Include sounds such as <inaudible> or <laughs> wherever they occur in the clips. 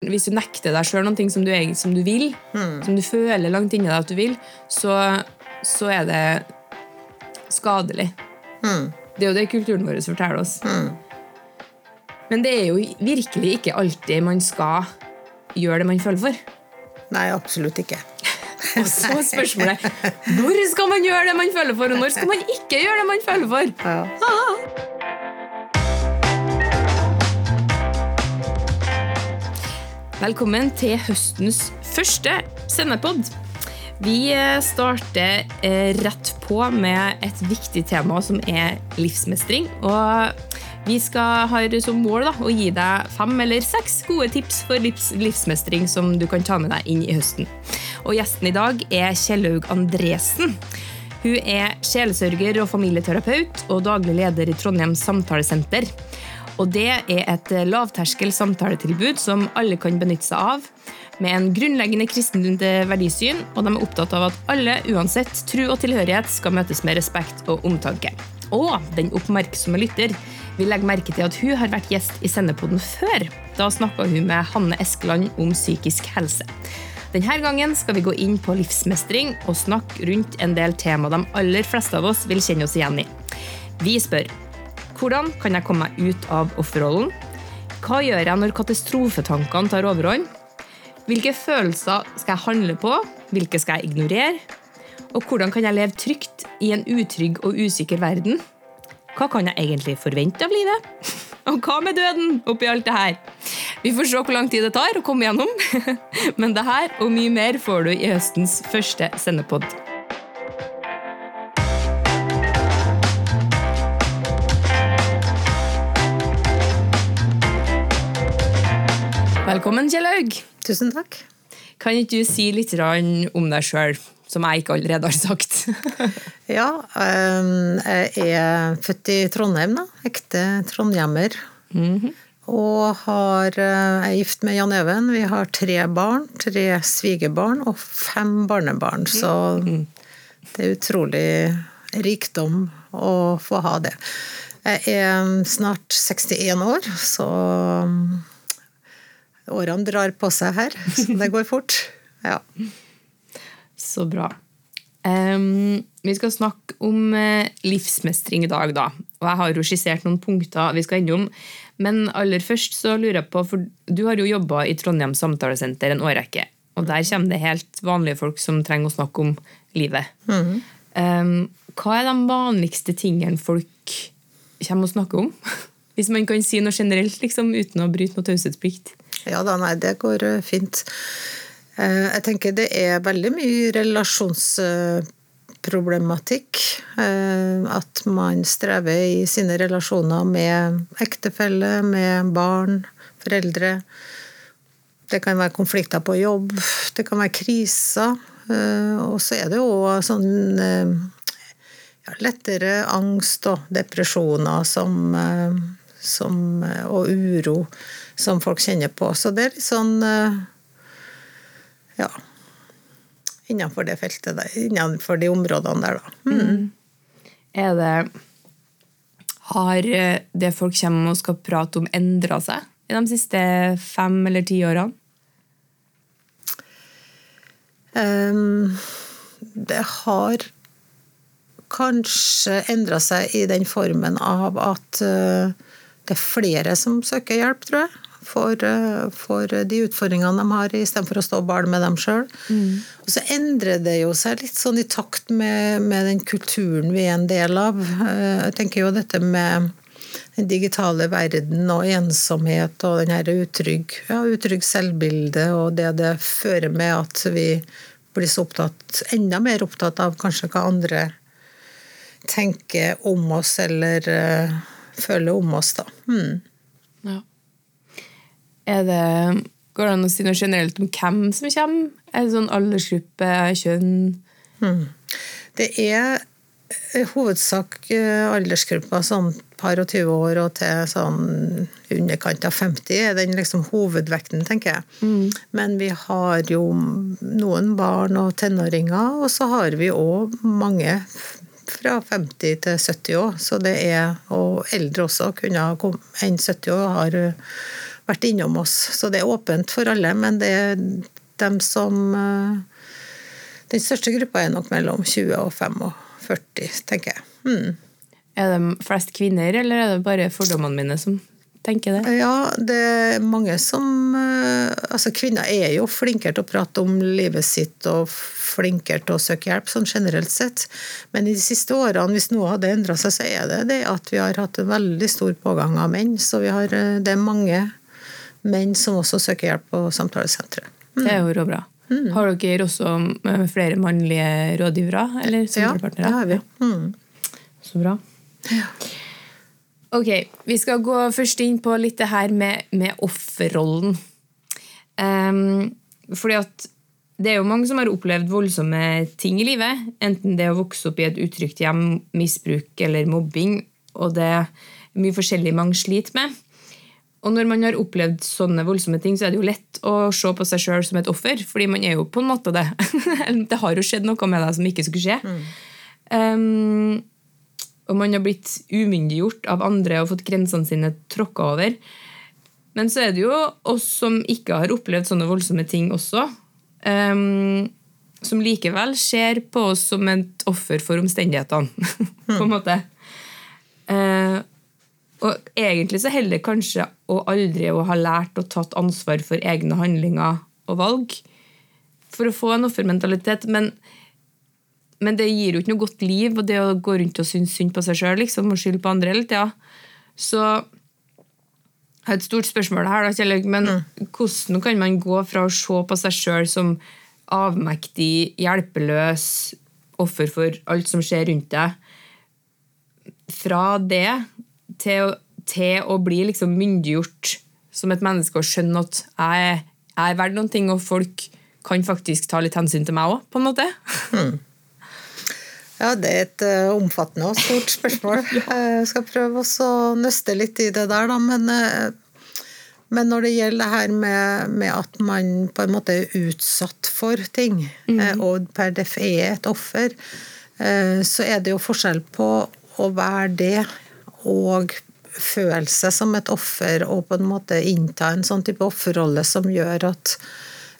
Hvis du nekter deg sjøl noe som du, er- som du vil, som du føler langt inni deg at du vil, så, så er det skadelig. Det er jo det kulturen vår forteller oss. Men det er jo virkelig ikke alltid man skal gjøre det man føler for. Nei, absolutt ikke. <laughs> Og så spørsmålet <laughs> når skal man gjøre det man føler for, og når skal man ikke gjøre det man føler for? Ja. Velkommen til høstens første sendepod. Vi eh, starter eh, rett på med et viktig tema som er livsmestring. Og vi skal ha som mål da, å gi deg fem eller seks gode tips for livs livsmestring som du kan ta med deg inn i høsten. Og gjesten i dag er Kjellaug Andresen. Hun er sjelesørger og familieterapeut og daglig leder i Trondheim Samtalesenter. Og det er et lavterskel samtaletilbud som alle kan benytte seg av, med en grunnleggende kristent verdisyn, og de er opptatt av at alle, uansett tro og tilhørighet, skal møtes med respekt og omtanke. Og den oppmerksomme lytter vil legge merke til at hun har vært gjest i Sendepoden før. Da snakka hun med Hanne Eskeland om psykisk helse. Denne gangen skal vi gå inn på livsmestring og snakke rundt en del tema de aller fleste av oss vil kjenne oss igjen i. Vi spør hvordan kan jeg komme meg ut av offerrollen? Hva gjør jeg når katastrofetankene tar overhånd? Hvilke følelser skal jeg handle på? Hvilke skal jeg ignorere? Og hvordan kan jeg leve trygt i en utrygg og usikker verden? Hva kan jeg egentlig forvente av livet? <laughs> Og hva med døden oppi alt det her? Vi får se hvor lang tid det tar å komme gjennom. <laughs> Men det her og mye mer får du i høstens første sendepod. Velkommen, Kjellaug. Tusen takk. Kan ikke du si litt om deg sjøl, som jeg ikke allerede har sagt? <laughs> Ja, øhm, jeg er født i Trondheim, da. Ekte trondhjemmer. Og har, øh, er gift med Jan Even. Vi har tre barn. Tre svigerbarn og fem barnebarn. Så det er utrolig rikdom å få ha det. Jeg er snart 61 år, så årene drar på seg her. Så det går fort. Ja. Så bra. Um, vi skal snakke om eh, livsmestring i dag, da. Og jeg har jo skissert noen punkter vi skal innom. Men aller først så lurer jeg på, for du har jo jobba i Trondheim Samtalesenter en årrekke. Og der kommer det helt vanlige folk som trenger å snakke om livet. Em, hva er de vanligste tingene folk kommer og snakker om? <laughs> Hvis man kan si noe generelt, liksom, uten å bryte noe taushetsplikt. Ja da, nei, det går eh, fint. Eh, Jeg tenker det er veldig mye relasjonsproblematikk. Eh, At man strever i sine relasjoner med ektefelle, med barn, foreldre. Det kan være konflikter på jobb, det kan være kriser. Og så er det jo sånn ja, lettere angst og depresjoner som, som, og uro som folk kjenner på. Så det er litt sånn eh, Ja. Innenfor det feltet der. Innenfor de områdene der, da. Mm. Er det Har eh, det folk kommer og skal prate om, endra seg i de siste fem eller ti årene? Um, Det har kanskje endra seg i den formen av at eh, det er flere som søker hjelp, tror jeg. For, eh, for de utfordringene de har, istedenfor å stå og bale med dem sjøl. Og så endrer det jo seg litt sånn i takt med, med den kulturen vi er en del av. Eh, Jeg tenker jo dette med den digitale verden og ensomhet og den her utrygg, ja, utrygg selvbilde og det det fører med at vi blir så opptatt, enda mer opptatt av kanskje hva andre tenker om oss eller uh, føler om oss, da. Hmm. Ja. Er det Går det an å si noe generelt om hvem som kommer? Er det sånn aldersgruppe, kjønn? Det er i hovedsak eh, aldersgruppa sånn par og 20 år og til sånn underkant av 50 er den liksom hovedvekten, tenker jeg. Men vi har jo noen barn og tenåringer, og så har vi òg mange fra 50 til 70 år. Så det er, og eldre også, kunne ha kom- enn 70 år har vært innom oss. Så det er åpent for alle, men det er dem som eh, Den største gruppa er nok mellom 20 og 45, tenker jeg. Mm. Er det flest kvinner, eller er det bare fordommene mine som tenker det? Ja, det er mange som eh, Altså, kvinner er jo flinkere til å prate om livet sitt og flinkere til å søke hjelp, sånn generelt sett. Men i de siste årene, hvis noe hadde endra seg, så er det det at vi har hatt en veldig stor pågang av menn. Så har, eh, det er mange menn som også søker hjelp på samtalesenteret. Mm. Det er jo råbra. Mm. Har dere også eh, flere mannlige rådgivere? Eller samtalepartnere? Ja, det har vi. Mm. Så bra. Ja. Ok, vi skal gå først inn på litt det her med, med offerrollen. Um, fordi at det er jo mange som har opplevd voldsomme ting i livet. Enten det å vokse opp i et utrygt hjem, misbruk eller mobbing. Og det er mye forskjellig mange sliter med. Og når man har opplevd sånne voldsomme ting, så er det jo lett å se på seg sjøl som et offer. Fordi man er jo på en måte det. <laughs> det har jo skjedd noe med deg som ikke skulle skje. Mm. Um, og man har blitt umyndiggjort av andre og fått grensene sine tråkka over. Men så er det jo oss som ikke har opplevd sånne voldsomme ting også, um, som likevel ser på oss som et offer for omstendighetene, <laughs> på en måte. Uh, og egentlig så heller kanskje å aldri å ha lært og tatt ansvar for egne handlinger og valg for å få en offermentalitet. Men men det gir jo ikke noe godt liv, og det å gå rundt og synes synd på seg sjøl liksom, og skylde på andre hele tida. Så jeg har et stort spørsmål her, da, Kjell men mm. hvordan kan man gå fra å se på seg sjøl som avmektig, hjelpeløs, offer for alt som skjer rundt deg, fra det til til å bli liksom myndiggjort som et menneske og skjønne at jeg, jeg er verdt noen ting, og folk kan faktisk ta litt hensyn til meg òg, på en måte? Mm. Ja, det er et uh, omfattende og stort spørsmål. <laughs> Jeg skal prøve å nøste litt i det der, da. Men, uh, men når det gjelder det her med, med, at man på en måte er utsatt for ting, mm. uh, og per def er et offer, så er det jo forskjell på å være det og føle seg som et offer og på en måte innta en sånn type offerrolle som gjør at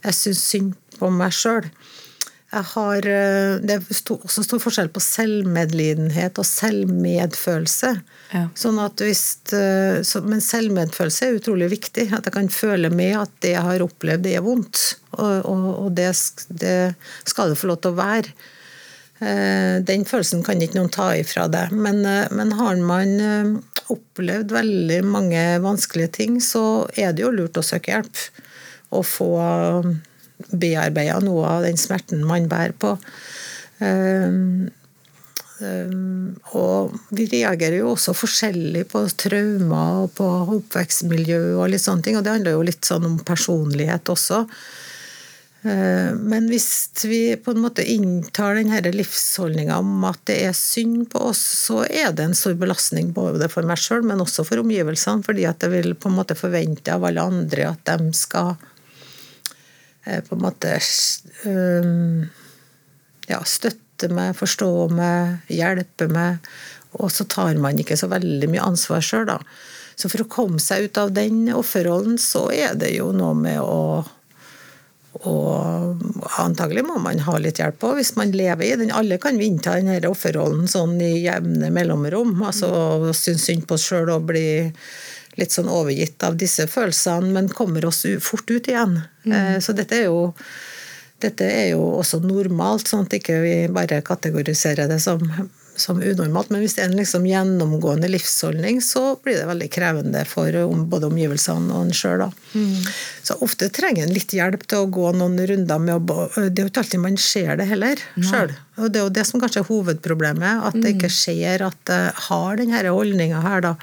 jeg syns synd på meg sjøl. Eh, det er også stor forskjell på selvmedlidenhet og selvmedfølelse. Ja. Sånn hvis, eh, men selvmedfølelse er utrolig viktig. At jeg kan føle med at det jeg har opplevd, det er vondt. Og, og, og det, det, skal det få lov til å være. Eh, den følelsen kan ikke noen ta ifra deg. Men, men har man opplevd veldig mange vanskelige ting, så er det jo lurt å søke hjelp. Og få bearbeida noe av den smerten man bærer på. Og vi reagerer jo også forskjellig på traumer og på oppvekstmiljø og litt sånne ting, og det handler jo litt sånn om personlighet også. Ehm, men hvis vi på en måte inntar denne livsholdninga om at det er synd på oss, så er det en stor belastning både for meg sjøl, men også for omgivelsene. Fordi at jeg vil på en måte forvente av alle andre at de skal Eh, på en måte um, ja, støtte meg, forstå meg, hjelpe meg. Og så tar man ikke så veldig mye ansvar sjøl, da. Så for å komme seg ut av den offerrollen, så er det jo noe med å og antagelig må man ha litt hjelp òg, hvis man lever i den. Alle kan vi innta denne offerrollen sånn i jevne mellomrom. altså Synes synd på oss sjøl og bli litt sånn overgitt av disse følelsene, men kommer oss fort ut igjen. Mm. Eh, så dette er, jo, dette er jo også normalt, sånn at ikke vi bare kategoriserer det som, som unormalt. Men hvis det er en liksom gjennomgående livsholdning, så blir det veldig krevende for både omgivelsene og en sjøl. Mm. Så ofte trenger en litt hjelp til å gå noen runder med å Det er jo ikke alltid man ser det heller sjøl. Og det er jo det som kanskje er hovedproblemet, at det mm. ikke skjer at jeg har denne holdninga her, da.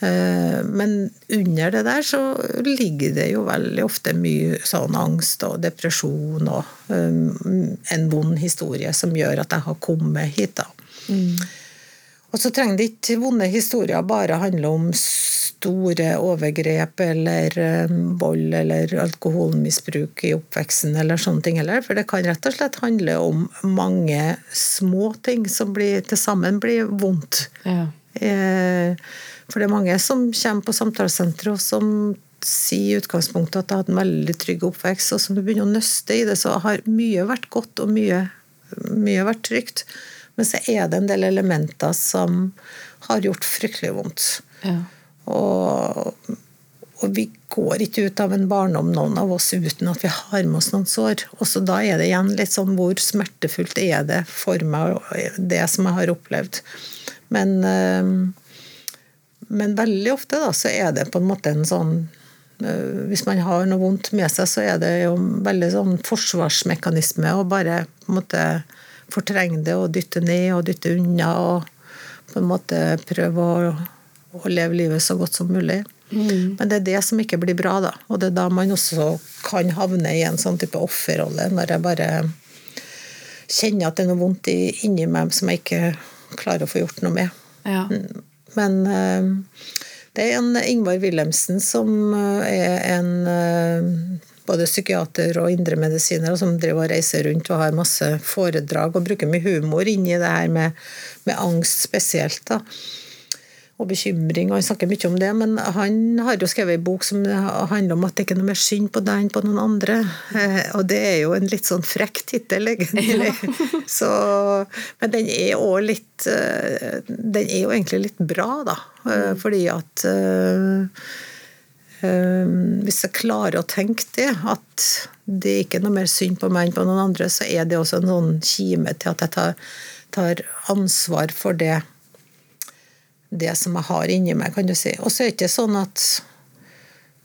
Men under det der så ligger det jo veldig ofte mye sånn angst og depresjon og um, en vond historie som gjør at jeg har kommet hit. da. Mm. Og så trenger det ikke vonde historier bare handle om store overgrep eller um, vold eller alkoholmisbruk i oppveksten eller sånne ting heller. For det kan rett og slett handle om mange små ting som blir, til sammen blir vondt. Ja. Eh, for det er mange som kommer på samtalesenteret og som sier i utgangspunktet at jeg hadde en veldig trygg oppvekst. Og som du begynner å nøste i det, så har mye vært godt, og mye, mye vært trygt. Men så er det en del elementer som har gjort fryktelig vondt. Ja. Og, og vi går ikke ut av en barndom, noen av oss, uten at vi har med oss noen sår. Og så da er det igjen litt sånn hvor smertefullt er det for meg, det som jeg har opplevd. Men, eh, men veldig ofte da, så er det på en måte en sånn eh, Hvis man har noe vondt med seg, så er det jo veldig sånn forsvarsmekanisme å bare på en måte fortrenge det og dytte ned og dytte unna. og på en måte prøve å, å leve livet så godt som mulig. Mm. Men det er det som ikke blir bra, da. Og det er da man også kan havne i en sånn type offerrolle, når jeg bare kjenner at det er noe vondt inni meg som jeg ikke klarer å få gjort noe med. Ja. Mm. Men eh, det er en Ingvar Wilhelmsen som eh, er en eh, både psykiater og indremedisinere som driver og reiser rundt og har masse foredrag og bruker mye humor inn i det her med, med angst spesielt. da og bekymring, og han snakker mye om det. Men han har jo skrevet en bok som handler om at det ikke er noe mer synd på deg enn på noen andre. Eh, og det er jo en litt sånn frekk tittel, egentlig. Ja. <laughs> Så, men den er òg litt eh, Den er jo egentlig litt bra, da. Eh. Fordi at hvis jeg klarer å tenke det, at det ikke er noe mer synd på meg enn på noen andre, så er det også en sånn kime til at jeg tar, tar ansvar for det det som jeg har inni meg, kan du si. Og så er det ikke sånn at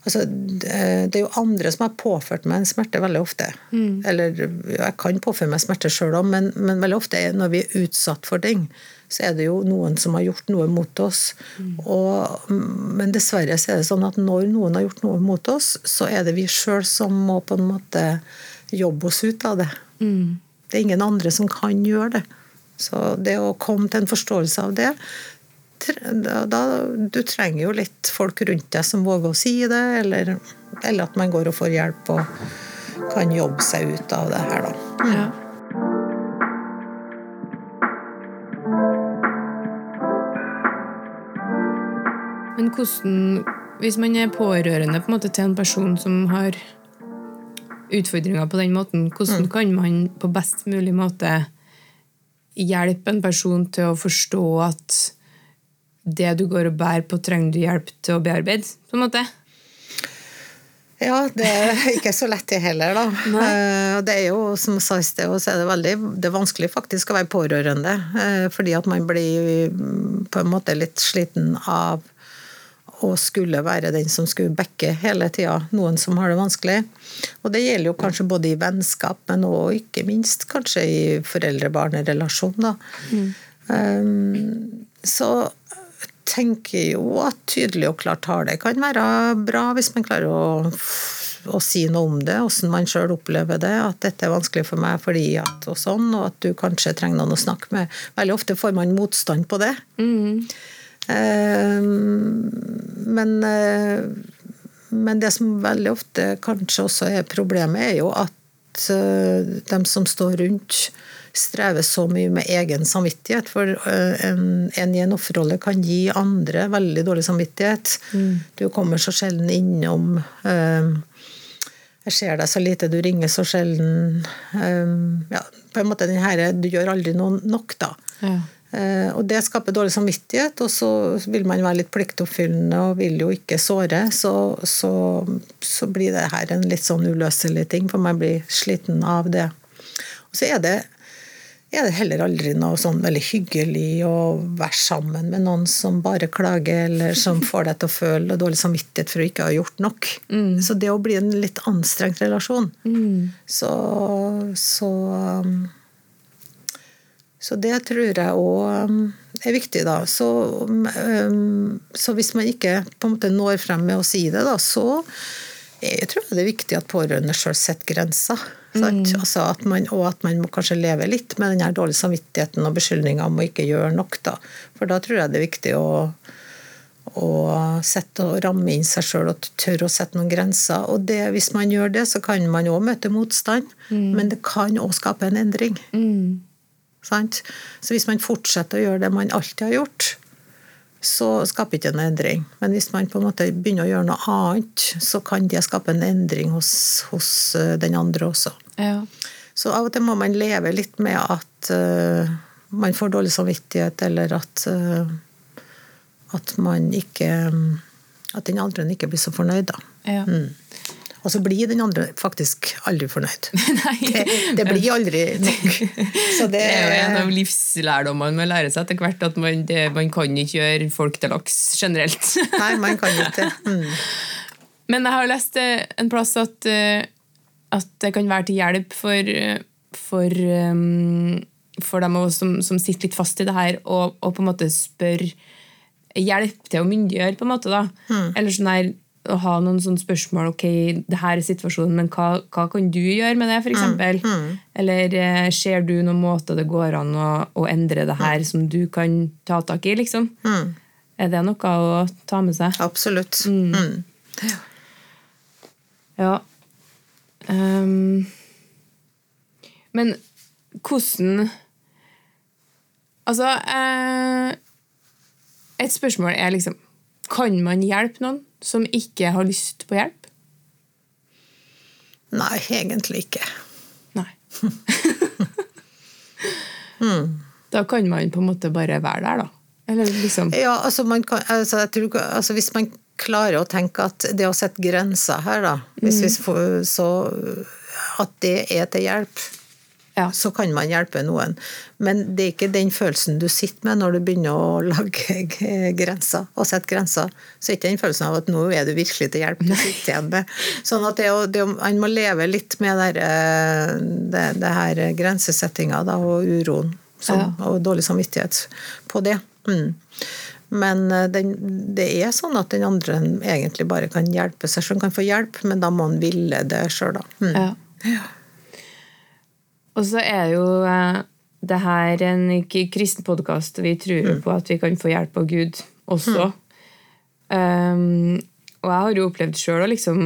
altså, Det er jo andre som har påført meg en smerte veldig ofte. Mm. Eller jeg kan påføre meg smerte sjøl òg, men, men, veldig ofte når vi er utsatt for ting, så er det jo noen som har gjort noe mot oss. Mm. Og, men dessverre så er det sånn at når noen har gjort noe mot oss, så er det vi sjøl som må på en måte jobbe oss ut av det. Mm. Det er ingen andre som kan gjøre det. Så det å komme til en forståelse av det, da, du trenger jo litt folk rundt deg som våger å si det, eller, eller at man går og får hjelp og kan jobbe seg ut av det her, da. Mm. Ja. Men hvordan, hvis man er pårørende på en måte, til en person som har utfordringer på den måten, hvordan mm. kan man på best mulig måte hjelpe en person til å forstå at det du går og bærer på, trenger du hjelp til å bearbeide? på en måte? Ja, det er ikke så lett det heller, da. <laughs> Uh, det er jo, som jeg sa i sted, så er det veldig det er vanskelig faktisk å være pårørende. Uh, fordi at man blir på en måte litt sliten av å skulle være den som skulle backe hele tida noen som har det vanskelig. Og det gjelder jo kanskje både i vennskap, men òg ikke minst kanskje i foreldre-barn-relasjon. Mm. Um, så tenker jo at tydelig og klar tale kan være bra, hvis man klarer å, å si noe om det, hvordan man sjøl opplever det. At dette er vanskelig for meg fordi at og sånn, og at du kanskje trenger noen å snakke med. Veldig ofte får man motstand på det. Mm. Eh, men, eh, men det som veldig ofte kanskje også er problemet, er jo at eh, de som står rundt, strever så mye med egen samvittighet. For eh, en, en i en offerrolle kan gi andre veldig dårlig samvittighet. Mm. Du kommer så sjelden innom. Um, jeg ser deg så lite, du ringer så sjelden. Um, ja, på en måte den her, Du gjør aldri noe nok, da. Ja. Og det skaper dårlig samvittighet, og så vil man være litt pliktoppfyllende og vil jo ikke såre. Så, så, så blir det her en litt sånn uløselig ting, for man blir sliten av det. Og så er det er det heller aldri noe sånn veldig hyggelig å være sammen med noen som bare klager, eller som <laughs> får deg til å føle dårlig samvittighet for å ikke ha gjort nok. Mm. Så det å bli en litt anstrengt relasjon, mm. så, så, um, så det tror jeg òg um, er viktig, da. Så, um, så, hvis man ikke på en måte når frem med å si det, da, så jeg tror det er viktig at pårørende sjøl setter grenser. Mm. Altså at man, og at man må kanskje leve litt med den dårlige samvittigheten og beskyldninga om å ikke gjøre nok. Da. For da tror jeg det er viktig å, å sette og ramme inn seg sjøl og tørre å sette noen grenser. Og det, hvis man gjør det, så kan man òg møte motstand, mm. men det kan òg skape en endring. Mm. Så hvis man fortsetter å gjøre det man alltid har gjort, så skaper ikke en endring. Men hvis man på en måte begynner å gjøre noe annet, så kan det skape en endring hos, hos eh, den andre også. Ja. Så av og til må man leve litt med at uh, man får dårlig samvittighet, eller at, uh, at man ikke At den andre ikke blir så fornøyd, da. Ja. Mm. Og så blir den andre faktisk aldri fornøyd. <laughs> Nei. Det, det blir aldri nok. <laughs> Så det, Det er jo en av livslærdommene man lærer seg etter hvert, at man, det, man kan ikke gjøre folk til laks generelt. <laughs> Nei, man kan ikke det. Mm. Men jeg har lest eh, en plass at, eh, at det kan være til hjelp for, eh, for, for dem som, som sitter litt fast i det her, og, og på en måte spør Hjelp til å myndiggjøre, på en måte. da. Eller sånn her, å ha noen sånne spørsmål. Ok, det her er situasjonen, men hva, hva kan du gjøre med det, f.eks.? Eller eh, ser du noen måter det går an å, å endre det her som du kan ta tak i, liksom? Er det noe å ta med seg? Absolutt. Mm. Ja. Um, men hvordan Altså eh, Et spørsmål er liksom Kan man hjelpe noen som ikke har lyst på hjelp? Nei, egentlig ikke. Nei. <laughs> <laughs> Da kan man på en måte bare være der, da. Eller liksom Ja, altså, man kan, altså, tror, altså Hvis man klarer å tenke at det å sette grenser her, da hvis vi får, så At det er til hjelp, Ja. så kan man hjelpe noen. Men det er ikke den følelsen du sitter med når du begynner å lage <laughs> grenser og sette grenser. Så er ikke den følelsen av at nå er du virkelig til hjelp. Du sitter igjen med. Sånn at det, det, man må leve litt med der, eh, det, det her grensesettinga da, og uroen som, Ja. og dårlig samvittighet på det. Mm. Men eh, den, det er sånn at den andre egentlig bare kan hjelpe seg sjøl. Kan få hjelp, men da må han ville det sjøl, da. Mm. Ja. Og så er jo eh, det her en kristen podkast. Vi tror mm. på at vi kan få hjelp av Gud også. Um, og jeg har jo opplevd sjøl liksom,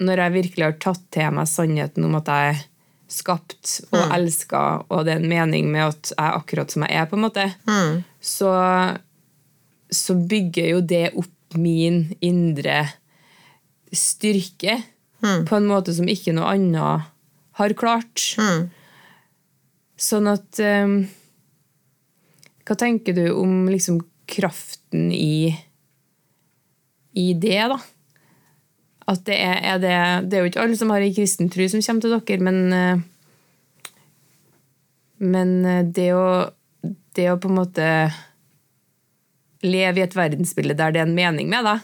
når jeg virkelig har tatt til meg sannheten om at jeg er skapt og elska, og det er en mening med at jeg er akkurat som jeg er, på en måte, så, så bygger jo det opp min indre styrke på en måte som ikke noe annet har klart. Sånn at um, Hva tenker du om liksom kraften i i det, da? At det er, er det, det er jo ikke alle som har ei kristen tro som kommer til dere, men eh, Men eh, det å, det å på en måte leve i et verdensbilde der det er en mening med deg,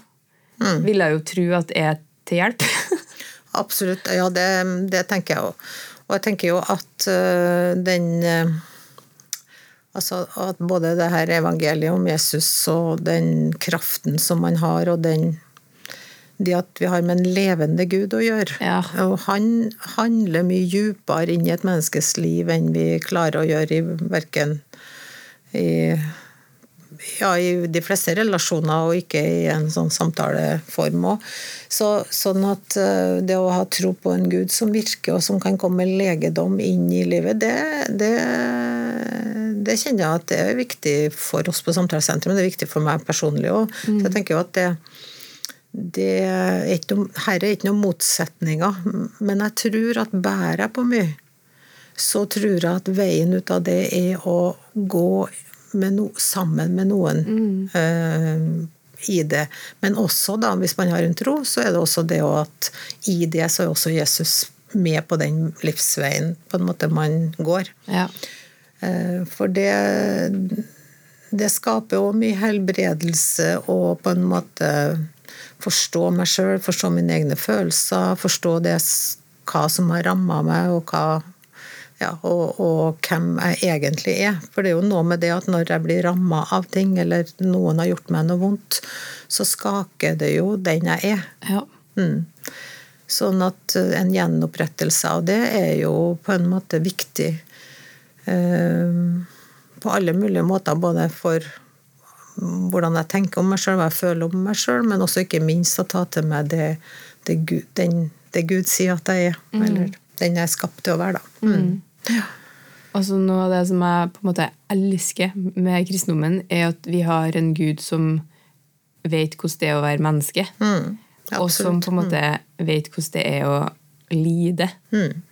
vil jeg jo tro at er til hjelp. Absolutt. Ja, det, det tenker jeg òg. Og jeg tenker jo at øh, den øh, Altså at både det her evangeliet om Jesus og den kraften som man har, og den det at vi har med en levende Gud å gjøre. Ja. Og han handler mye dypere inn i et menneskes liv enn vi klarer å gjøre i verken i ja, i de fleste relasjoner, og ikke i en sånn samtaleform òg. Så, sånn at eh, det å ha tro på en Gud som virker, og som kan komme med legedom inn i livet, det, det, det kjenner jeg at det er viktig for oss på Samtalesenteret, men det er viktig for meg personlig òg. Så jeg tenker jo at det, det er ikke her er ikke noen motsetninger, men jeg tror at bærer jeg på mye, så tror jeg at veien ut av det er å gå med no, sammen med noen eh, i det. Men også, da, hvis man har en tro, så er det også det at i det så er også Jesus med på den livsveien på en måte man går. Ja. Uh, For det, det skaper òg mye helbredelse og på en måte forstå meg sjøl, forstå mine egne følelser, forstå det, hva som har ramma meg, og, hva, ja, og, og hvem jeg egentlig er. For det er jo noe med det at når jeg blir ramma av ting, eller noen har gjort meg noe vondt, så skaker det jo den jeg er. ja. Mm. Sånn at eh, en gjenopprettelse av det er jo på en måte viktig eh, på alle mulige måter. Både for hvordan jeg tenker om meg sjøl, hva jeg føler om meg sjøl, men også ikke minst å ta til meg det, det, Gud, den, det Gud sier at jeg er. Eller den jeg er skapt til å være, da. Mm. Altså Noe av det som jeg på en måte elsker med kristendommen, er at vi har en gud som vet hvordan det er å være menneske. Mm, og som på en måte vet hvordan det er å lide. Mm.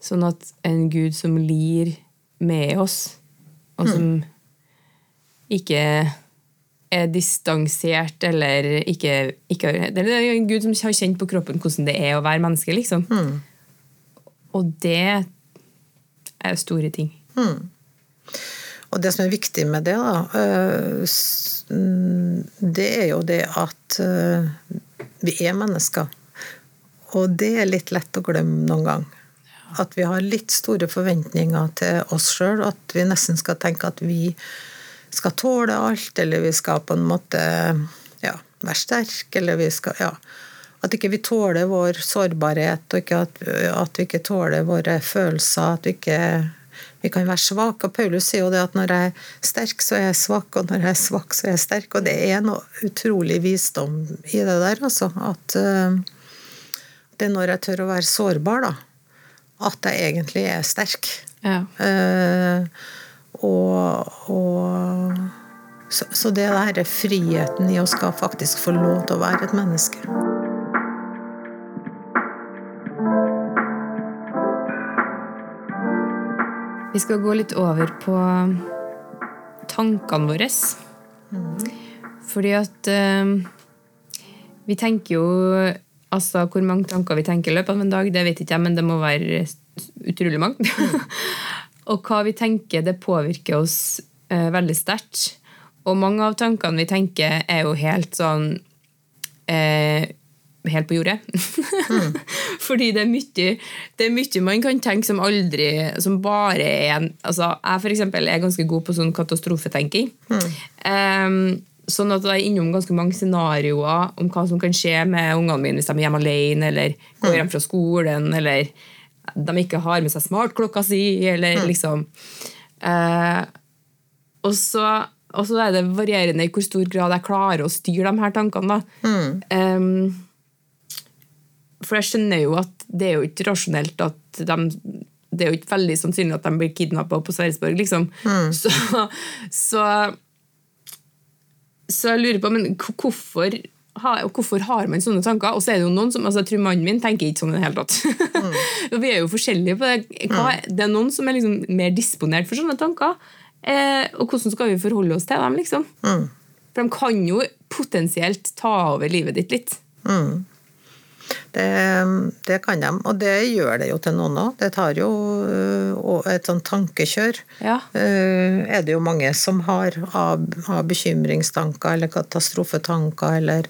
Sånn at en gud som lir med oss, og som ikke er distansert eller ikke, ikke Det er en gud som har kjent på kroppen hvordan det er å være menneske, liksom. Og det er store ting. Og det som er viktig med det, da, s- mm, det er jo det at øh, vi er mennesker. Og det er litt lett å glemme noen gang. At vi har litt store forventninger til oss sjøl. At vi nesten skal tenke at vi skal tåle alt, eller vi skal på en måte ja, være sterke, eller vi skal ja. At ikke vi tåler vår sårbarhet, og ikke at, at vi ikke tåler våre følelser. At vi ikke vi kan være svake. Og Paulus sier jo det at når jeg er sterk, så er jeg svak, og når jeg er svak, så er jeg sterk. Og det er noe utrolig visdom i det der, altså. At eh, det er når jeg tør å være sårbar, da, at jeg egentlig er sterk. Ja. Eh, og, og så, så det der er friheten i å skal faktisk få lov til å være et menneske. Vi skal gå litt over på tankene våre. Fordi at uh, vi tenker jo Altså, hvor mange tanker vi tenker i løpet av en dag, det vet ikke jeg, men det må være utrolig mange. <laughs> og hva vi tenker, det påvirker oss uh, veldig sterkt. Og mange av tankene vi tenker, er jo helt sånn eh, Helt på jordet. <laughs> Fordi det er, mye, det er mye man kan tenke som aldri Som bare er en altså, Jeg for eksempel er ganske god på sånn katastrofetenking. Em, sånn at jeg er innom ganske mange scenarioer om hva som kan skje med ungene mine hvis de er hjemme alene, eller går hjem fra skolen, eller de ikke har med seg smartklokka si, eller liksom uh, og, så, og så er det varierende i hvor stor grad jeg klarer å styre de her tankene. Da. Em, for jeg skjønner jo at det er jo ikke rasjonelt at de det er jo ikke veldig sannsynlig at de blir kidnappa på Sverresborg, liksom. <laughs> Så, så, så jeg lurer på, men hvorfor, hvorfor har man sånne tanker? Og så er det jo noen som, altså jeg tror mannen min tenker ikke sånn i det hele tatt. <laughs> Og Vi er jo forskjellige på det. Hva, det er noen som er liksom mer disponert for sånne tanker. Eh, og hvordan skal vi forholde oss til dem, liksom? For de kan jo potensielt ta over livet ditt litt. Det, det kan de, og det gjør det jo til noen òg. Det tar jo øh, et sånn tankekjør. Ja. øh, er det jo mange som har har, bekymringstanker eller katastrofetanker eller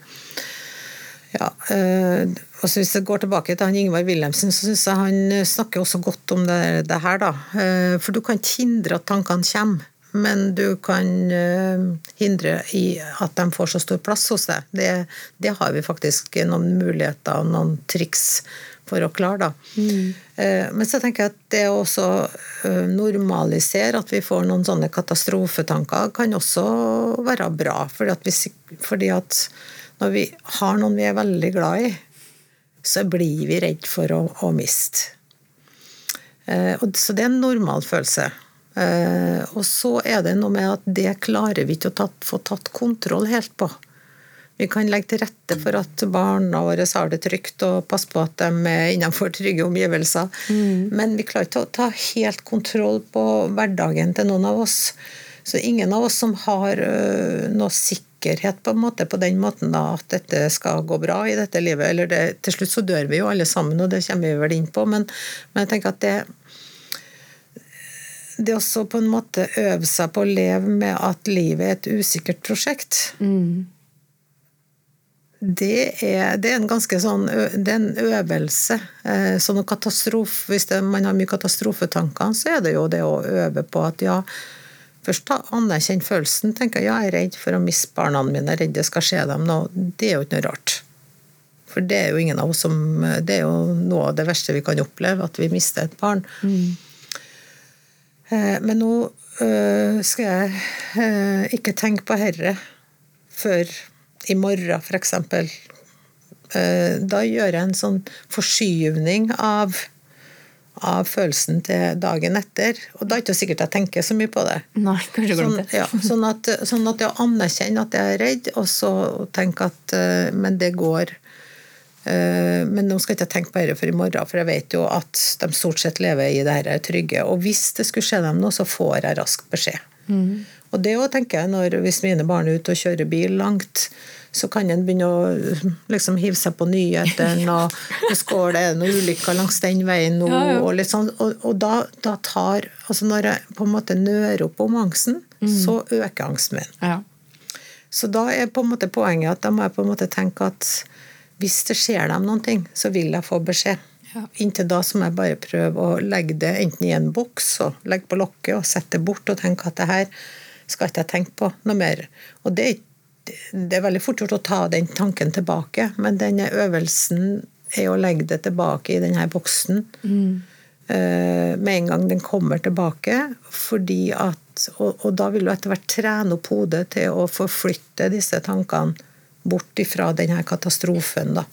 ja, øh, og Hvis jeg går tilbake til han Ingvar Wilhelmsen, så syns jeg han snakker også godt om det, det her. da. For du kan ikke hindre at tankene kommer, men du kan eh, hindre i at de får så stor plass hos deg. Det, det har vi faktisk noen muligheter og noen triks for å klare. da. Mm. Men så tenker jeg at det å også eh, normalisere at vi får noen sånne katastrofetanker, kan også være bra. Fordi at, vi, fordi at når vi har noen vi er veldig glad i, så blir vi redd for å, å miste. Eh, Så det er en normal følelse. Eh, Og så er det noe med at det klarer vi ikke å tatt, få tatt kontroll helt på. Vi kan legge til rette for at barna våre har det trygt og passe på at de er innenfor trygge omgivelser. Men vi klarer ikke å ta helt kontroll på hverdagen til noen av oss. Så ingen av oss som har øh, noe sikkerhet på en måte på den måten da, at dette skal gå bra i dette livet. Eller det, til slutt så dør vi jo alle sammen, og det kommer vi vel inn på. Men, men jeg tenker at det det også på en måte øve seg på å leve med at livet er et usikkert prosjekt. Det er, det er en ganske sånn det er en øvelse. Eh, Så katastrofe, hvis det, man har mye katastrofetanker, så er det jo det å øve på at ja Først anerkjenn følelsen. tenker jeg, Ja, jeg er redd for å miste barna mine, jeg er redd det skal skje dem noe. Det er jo ikke noe rart. For det er jo ingen av oss som Det er jo noe av det verste vi kan oppleve, at vi mister et barn. Eh, Men nå eh, skal jeg eh, ikke tenke på herre før i morgen, f.eks. Da gjør jeg en sånn forskyvning av, av følelsen til dagen etter. Og da er det ikke sikkert jeg tenker så mye på det. Nei, kanskje Sånn, det. ja, sånn, at, sånn at jeg anerkjenner at jeg er redd, og så tenker at eh, Men det går. Eh, men nå skal jeg ikke tenke på dette for i morgen, for jeg vet jo at de stort sett lever i det her trygge. Og hvis det skulle skje dem noe, så får jeg rask beskjed. Og det òg tenker jeg når hvis mine barn er ute og kjører bil langt, så kan en begynne å liksom hive seg på nyhetene, <laughs> og det går det noen ulykker langs den veien nå, Ja, ja. og sånn. Og, og da, da tar Altså når jeg på en måte nører opp om angsten, så øker angsten min. Ja. Så da er på en måte poenget at da må jeg på en måte tenke at hvis det skjer dem noen ting, så vil jeg få beskjed. Ja. Inntil da så må jeg bare prøve å legge det enten i en boks og legge på lokket og sette det bort og tenke at det her skal ikke jeg tenke på noe mer. Og det, det er veldig fort gjort å ta den tanken tilbake, men denne øvelsen er å legge det tilbake i denne boksen mm. med en gang den kommer tilbake. fordi at, og, og da vil du etter hvert trene opp hodet til å forflytte disse tankene bort ifra denne katastrofen. Da.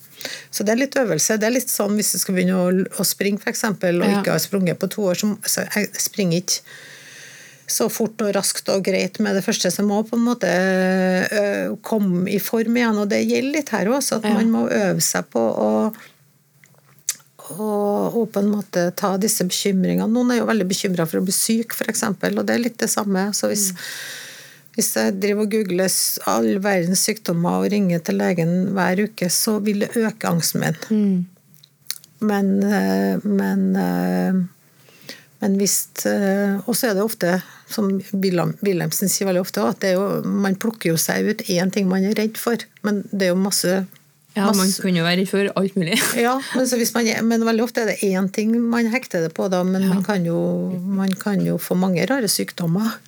Så det er litt øvelse. Det er litt sånn hvis du skal begynne å, å springe, f.eks., og Ja. ikke har sprunget på to år, så, så jeg springer ikke så fort og raskt og greit med det første, så må på en måte komme i form igjen. Og det gjelder litt her også, at Ja. man må øve seg på å og, på en måte ta disse bekymringene. Noen er jo veldig bekymra for å bli syk, f.eks., og det er litt det samme. Så hvis, hvis jeg driver og googler all verdens sykdommer og ringer til legen hver uke, så vil det øke angsten min. Men, eh, men, eh, men hvis eh, Og så er det ofte, som Wilhelm- Wilhelmsen sier veldig ofte, at det jo, man plukker jo seg ut én ting man er redd for, men det er jo masse ja, man kunne jo være redd for alt mulig. <laughs> ja, men, så hvis man, men veldig ofte er det én ting man hekter det på, da, men man, kan jo, man kan jo få mange rare sykdommer.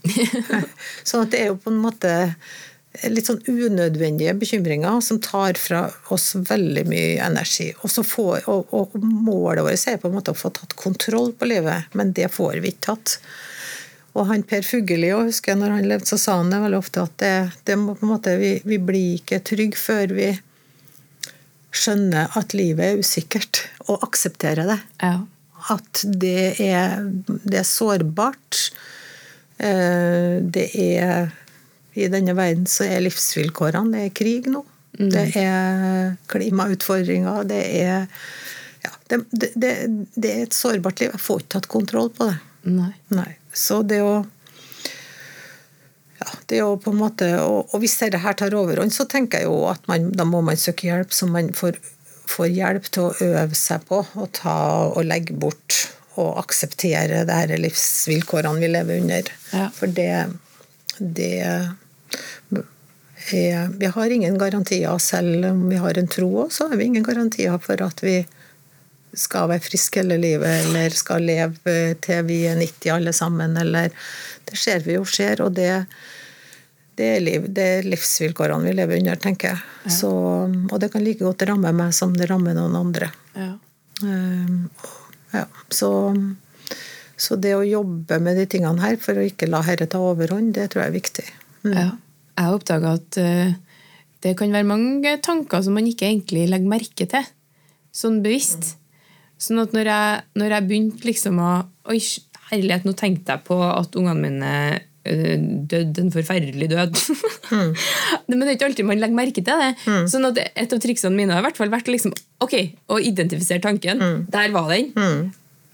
<laughs> så at det er jo på en måte litt sånn unødvendige bekymringer som tar fra oss veldig mye energi. Får, og, og målet vårt er på en måte å få tatt kontroll på livet, men det får vi ikke tatt. Og han Per Fugelli, jeg husker jeg når han levde, så sa han det veldig ofte at det, det må på en måte, vi, vi blir ikke trygge før vi skjønner at livet er usikkert, og aksepterer det. Ja. At det er, det er sårbart. Eh, Det er I denne verden så er livsvilkårene Det er krig nå. Det er klimautfordringer. Det er ja, det, det, det, det er et sårbart liv. Jeg får ikke tatt kontroll på det. Nei. Nei. Så det å ja, det er jo på en måte, og, og hvis dette her tar overhånd, så tenker jeg jo at man, da må man søke hjelp, så man får, får hjelp til å øve seg på å ta og legge bort og akseptere det her livsvilkårene vi lever under. Ja. For det, det er, Vi har ingen garantier, selv om vi har en tro òg, så har vi ingen garantier for at vi skal være friske hele livet, eller skal leve til vi er 90 alle sammen, eller Det ser vi jo skjer, og det, det, er, liv, det er livsvilkårene vi lever under, tenker jeg. Så, og det kan like godt ramme meg som det rammer noen andre. Ja. Um, ja, så, så det å jobbe med de tingene her for å ikke la herre ta overhånd, det tror jeg er viktig. Mm. Ja. Jeg oppdaga at eh, det kan være mange tanker som man ikke egentlig legger merke til, sånn bevisst. Sånn at når jeg, når jeg begynte liksom å Oi, herlighet, nå tenkte jeg på at ungene mine eh, døde en forferdelig død. <laughs> Men det er ikke alltid man legger merke til det. Sånn at Et av triksene mine har i hvert fall vært liksom, ok, å identifisere tanken. Der var den.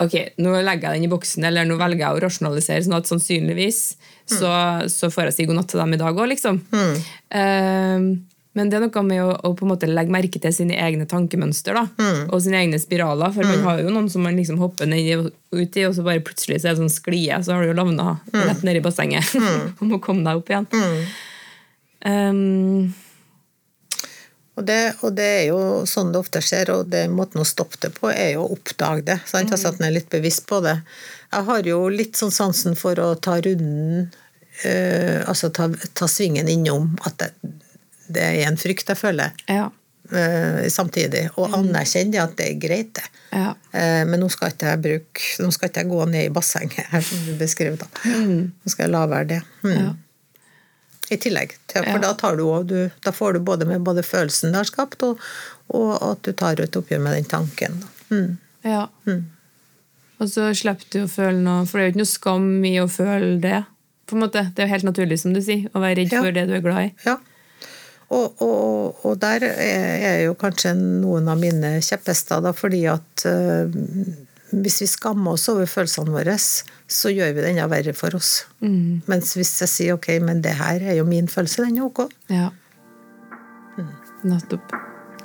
Ok, nå legger jeg den i boksen, eller nå velger jeg å rasjonalisere, sånn at sannsynligvis så, så får jeg si god natt til dem i dag òg, liksom. Eh, men det er noe med å, å på en måte legge merke til sine egne tankemønster da, og sine egne spiraler. For man har jo noen som man liksom hopper ned i, ut i, og så bare plutselig så er det sånn sklie, så har du jo lavna rett ned i bassenget <laughs> og må komme deg opp igjen. Um, Og det, og det er jo sånn det ofte skjer, og det måten å stoppe det på, er jo å oppdage det. Sant? Altså at en er litt bevisst på det. Jeg har jo litt sånn sansen for å ta runden, øh, altså ta, ta svingen innom at det, det er en frykt jeg føler, ja. eh, samtidig. Og anerkjenne det at det er greit, det. Ja. Eh, men nå skal ikke jeg bruke Nå skal ikke jeg gå ned i bassenget, her som du beskrev. Da. Nå skal jeg la være det. Mm. Ja. I tillegg. Til, for da, tar du, også- du, da får du både med både følelsen det har skapt, og, og at du tar et oppgjør med den tanken. Mm. ja. Og så slipper du å føle noe, for det er jo ikke noe skam i å føle det. på en måte. Det er jo helt naturlig, som du sier, å være redd Ja. for det du er glad i. Ja. Og, og, og der er jo kanskje noen av mine kjepphester, da, fordi at eh, hvis vi skammer oss over følelsene våre, så gjør vi det enda verre for oss. Mens hvis jeg sier ok, men det her er jo min følelse, den er ok, Ja. Nettopp.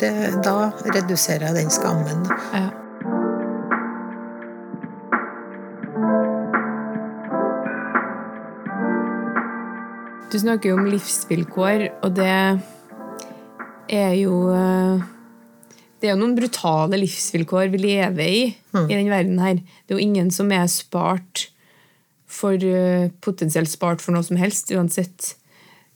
det, da reduserer jeg den skammen. da. Ja. Du snakker jo om livsvilkår, og det er jo eh, Det er jo noen brutale livsvilkår vi lever i i den verden her. Det er jo ingen som er spart for eh, potensielt spart for noe som helst, uansett.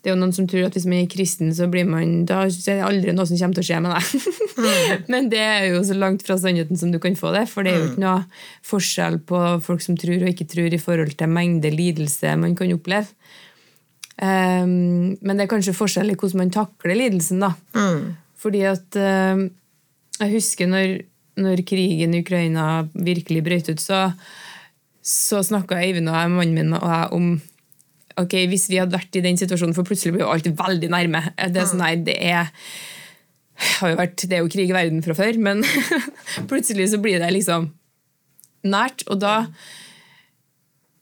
Det er jo noen som tror at hvis man er kristen, så blir man da er det aldri noe som kommer til å skje med deg. <laughs> Men det er jo så langt fra sannheten som du kan få det. For det er jo ikke noe forskjell på folk som tror og ikke tror i forhold til mengde lidelse man kan oppleve. Um, men det er kanskje forskjell i hvordan man takler lidelsen. da. Fordi at um, Jeg husker når, når krigen i Ukraina virkelig brøt ut, så, så snakka Eivind og jeg, mannen min og jeg om ok, hvis vi hadde vært i den situasjonen, for plutselig blir jo alt veldig nærme. Det er sånn, nei, det er har jo vært, det er jo krig i verden fra før, men <laughs> plutselig så blir det liksom nært. Og da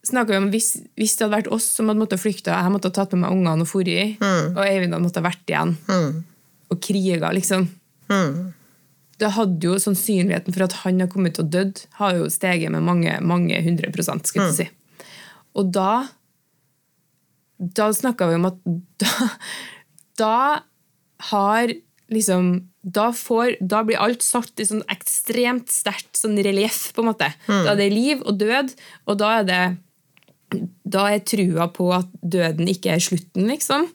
snakker vi om hvis, hvis det hadde vært oss som hadde måttet flykte, jeg måtte ha tatt med meg ungene og dratt mm. og Eivind hadde måttet ha vært igjen og kriga, liksom. Da hadde jo sannsynligheten for at han har kommet til å dødd, har jo steget med mange, mange hundre prosent, skulle jeg si. Og da da snakka vi om at da, da har liksom da, får, da blir alt satt i sånn ekstremt sterkt sånn relieff, på en måte. Da er det liv og død, og da er det da er trua på at døden ikke er slutten, liksom.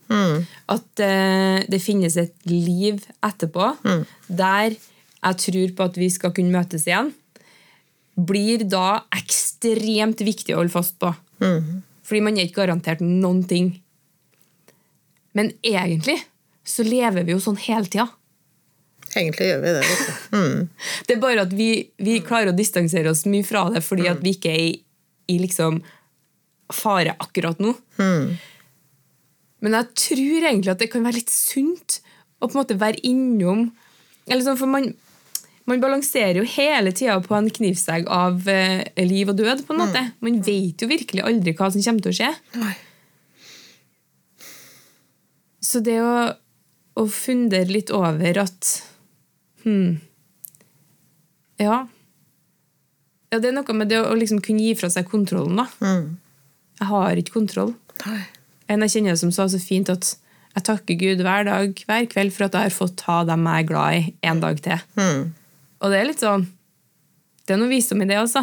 At uh, det finnes et liv etterpå der jeg tror på at vi skal kunne møtes igjen, blir da ekstremt viktig å holde fast på. Fordi man er ikke garantert noen ting. Men egentlig så lever vi jo sånn hele tida. Egentlig gjør vi det. Mm. <laughs> Det er bare at vi, vi klarer å distansere oss mye fra det fordi at vi ikke er i, i liksom fare akkurat nå. Men jeg tror egentlig at det kan være litt sunt å på en måte være innom eller sånn, For man, man balanserer jo hele tida på en knivsegg av eh, liv og død. på en måte. Man vet jo virkelig aldri hva som kommer til å skje. Nei. Så det å, å fundere litt over at hmm, Ja. Ja, Det er noe med det å liksom kunne gi fra seg kontrollen. da. Jeg har ikke kontroll. Nei. En jeg kjenner som sa så fint at jeg takker Gud hver dag, hver kveld for at jeg har fått ha dem jeg er glad i, en dag til. Og det er litt sånn Det er noe visdom i det, altså.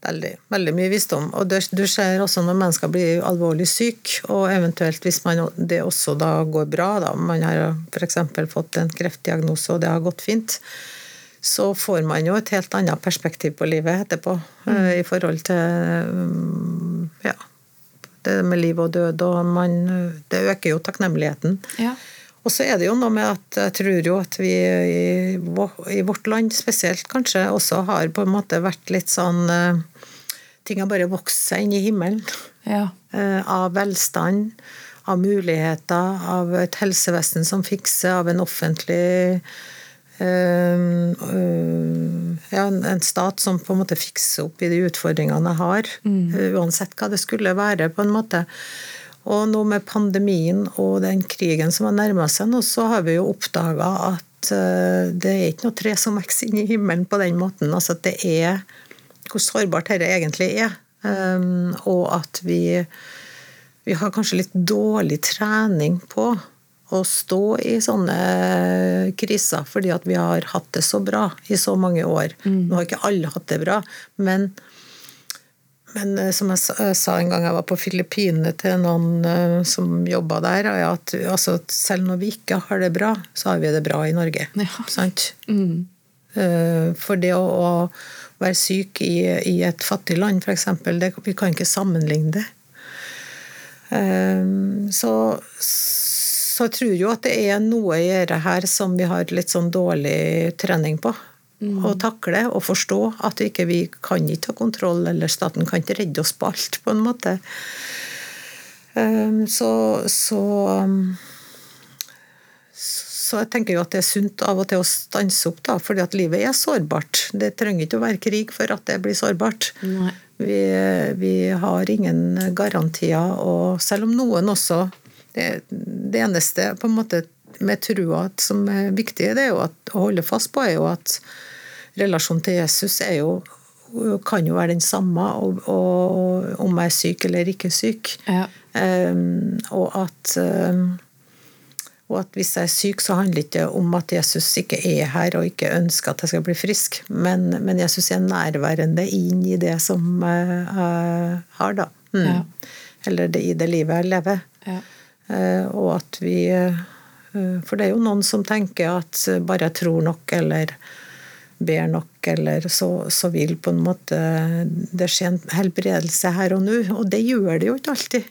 Veldig, veldig mye visdom. Og du ser også når mennesker blir alvorlig syke, og eventuelt hvis man, det også da går bra, da, man har f.eks. fått en kreftdiagnose og det har gått fint, så får man jo et helt annet perspektiv på livet etterpå. Mm. I forhold til mm, ja, det med liv og død, og man, det øker jo takknemligheten. Ja. Og så er det jo noe med at jeg tror jo at vi i, i vårt land spesielt kanskje også har på en måte vært litt sånn eh, Ting har bare vokst seg inn i himmelen. Ja. eh, Av velstand, av muligheter, av et helsevesen som fikser, av en offentlig eh, eh, ja, en stat som på en måte fikser opp i de utfordringene jeg har, eh, uansett hva det skulle være. på en måte. Og nå med pandemien og den krigen som har nærma seg nå, så har vi jo oppdaga at eh, det er ikke noe tre som vokser inn i himmelen på den måten. Altså at det er hvor sårbart dette egentlig er. Um, og at vi, vi har kanskje litt dårlig trening på å stå i sånne kriser, fordi at vi har hatt det så bra i så mange år. Nå har ikke alle hatt det bra, men men eh, som jeg sa- en gang jeg var på Filippinene til noen eh, som jobba der, er at altså, selv når vi ikke har det bra, så har vi det bra i Norge. Ja. Sant? Eh, For det å, være syk i, i et fattig land, f.eks., vi kan ikke sammenligne det. Så, så jeg tror jo at det er noe i dette her som vi har litt sånn dårlig trening på. å takle og forstå at vi ikke vi kan ikke ha kontroll, eller staten kan ikke redde oss på alt, på en måte. Um, så, så så jeg tenker jo at det er sunt av og til å stanse opp, da, fordi at livet er sårbart. Det trenger ikke å være krig for at det blir sårbart. Vi, vi, har ingen garantier, og selv om noen også Det, det eneste på en måte med trua som er viktig, det er jo at, å holde fast på, er jo at relasjonen til Jesus er jo kan jo være den samme og, og, om jeg er syk eller ikke syk. Ja. Um, og at um, og at hvis jeg er syk, så handler det ikke om at Jesus ikke er her og ikke ønsker at jeg skal bli frisk, men, men Jesus er nærværende inn i det som jeg har, da. Mm. Ja. Eller det, i det livet jeg lever. Ja. Uh, og at vi uh, For det er jo noen som tenker at bare jeg tror nok, eller ber nok, eller så, så vil på en måte det skje en helbredelse her og nå. Og det gjør det jo ikke alltid.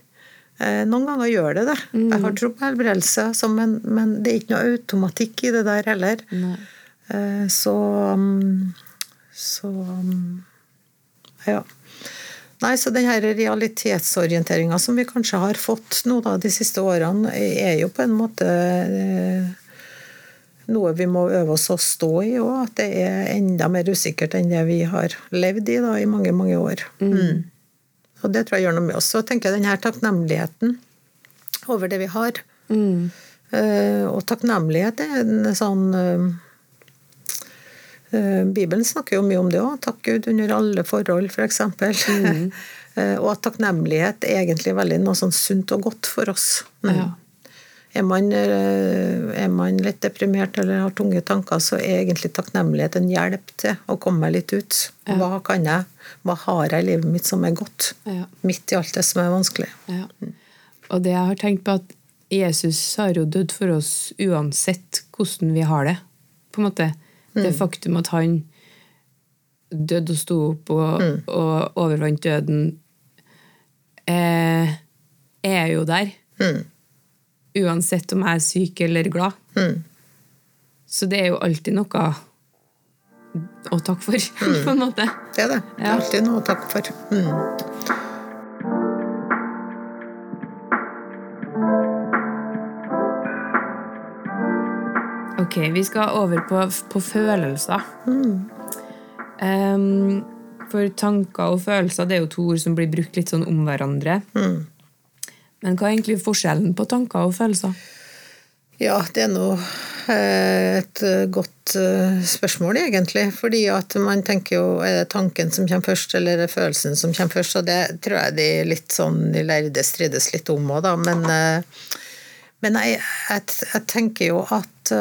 Eh, noen ganger gjør det det. Mm. Jeg har tro på helbredelse, men, men, det er ikke noe automatikk i det der heller. Nei. Eh, så mm, Så mm, ja. Nei, så den denne realitetsorienteringa som vi kanskje har fått nå da, de siste årene, er jo på en måte eh, noe vi må øve oss å stå i òg. At det er enda mer usikkert enn det vi har levd i da, i mange, mange år. Mm. mm. Og det tror jeg gjør noe med oss. Så tenker jeg denne takknemligheten over det vi har. Mm. Uh, og takknemlighet er en sånn uh, Bibelen snakker jo mye om det òg. Takk Gud under alle forhold, f.eks. Mm. <laughs> og at takknemlighet er egentlig veldig noe sånn sunt og godt for oss. Mm. Ja. Er man, er man, litt deprimert eller har tunge tanker, så er egentlig takknemlighet en hjelp til å komme meg litt ut. Hva kan jeg hva har jeg i livet mitt som er godt? Ja. Midt i alt det som er vanskelig. Ja. Og det jeg har tenkt på at Jesus har jo dødd for oss uansett hvordan vi har det. På en måte. Mm. Det faktum at han døde og sto opp og, mm. og overvant døden, eh, er jo der. Mm. Uansett om jeg er syk eller glad. Mm. Så det er jo alltid noe å takke for, mm. <laughs> på en måte. Det er det. Det er alltid noe å takke for. Ok, vi skal over på, på følelser. Mm. Um, for tanker og følelser det er jo to ord som blir brukt litt sånn om hverandre. Mm. Men hva er egentlig forskjellen på tanker og følelser? Ja, det er noe Eh, et eh, godt eh, spørsmål, egentlig. Fordi at man tenker jo er det tanken som kommer først, eller er det følelsen som kommer først? Og det tror jeg de litt sånn de lærde strides litt om òg, da. Men, men jeg, jeg, jeg, tenker jo at,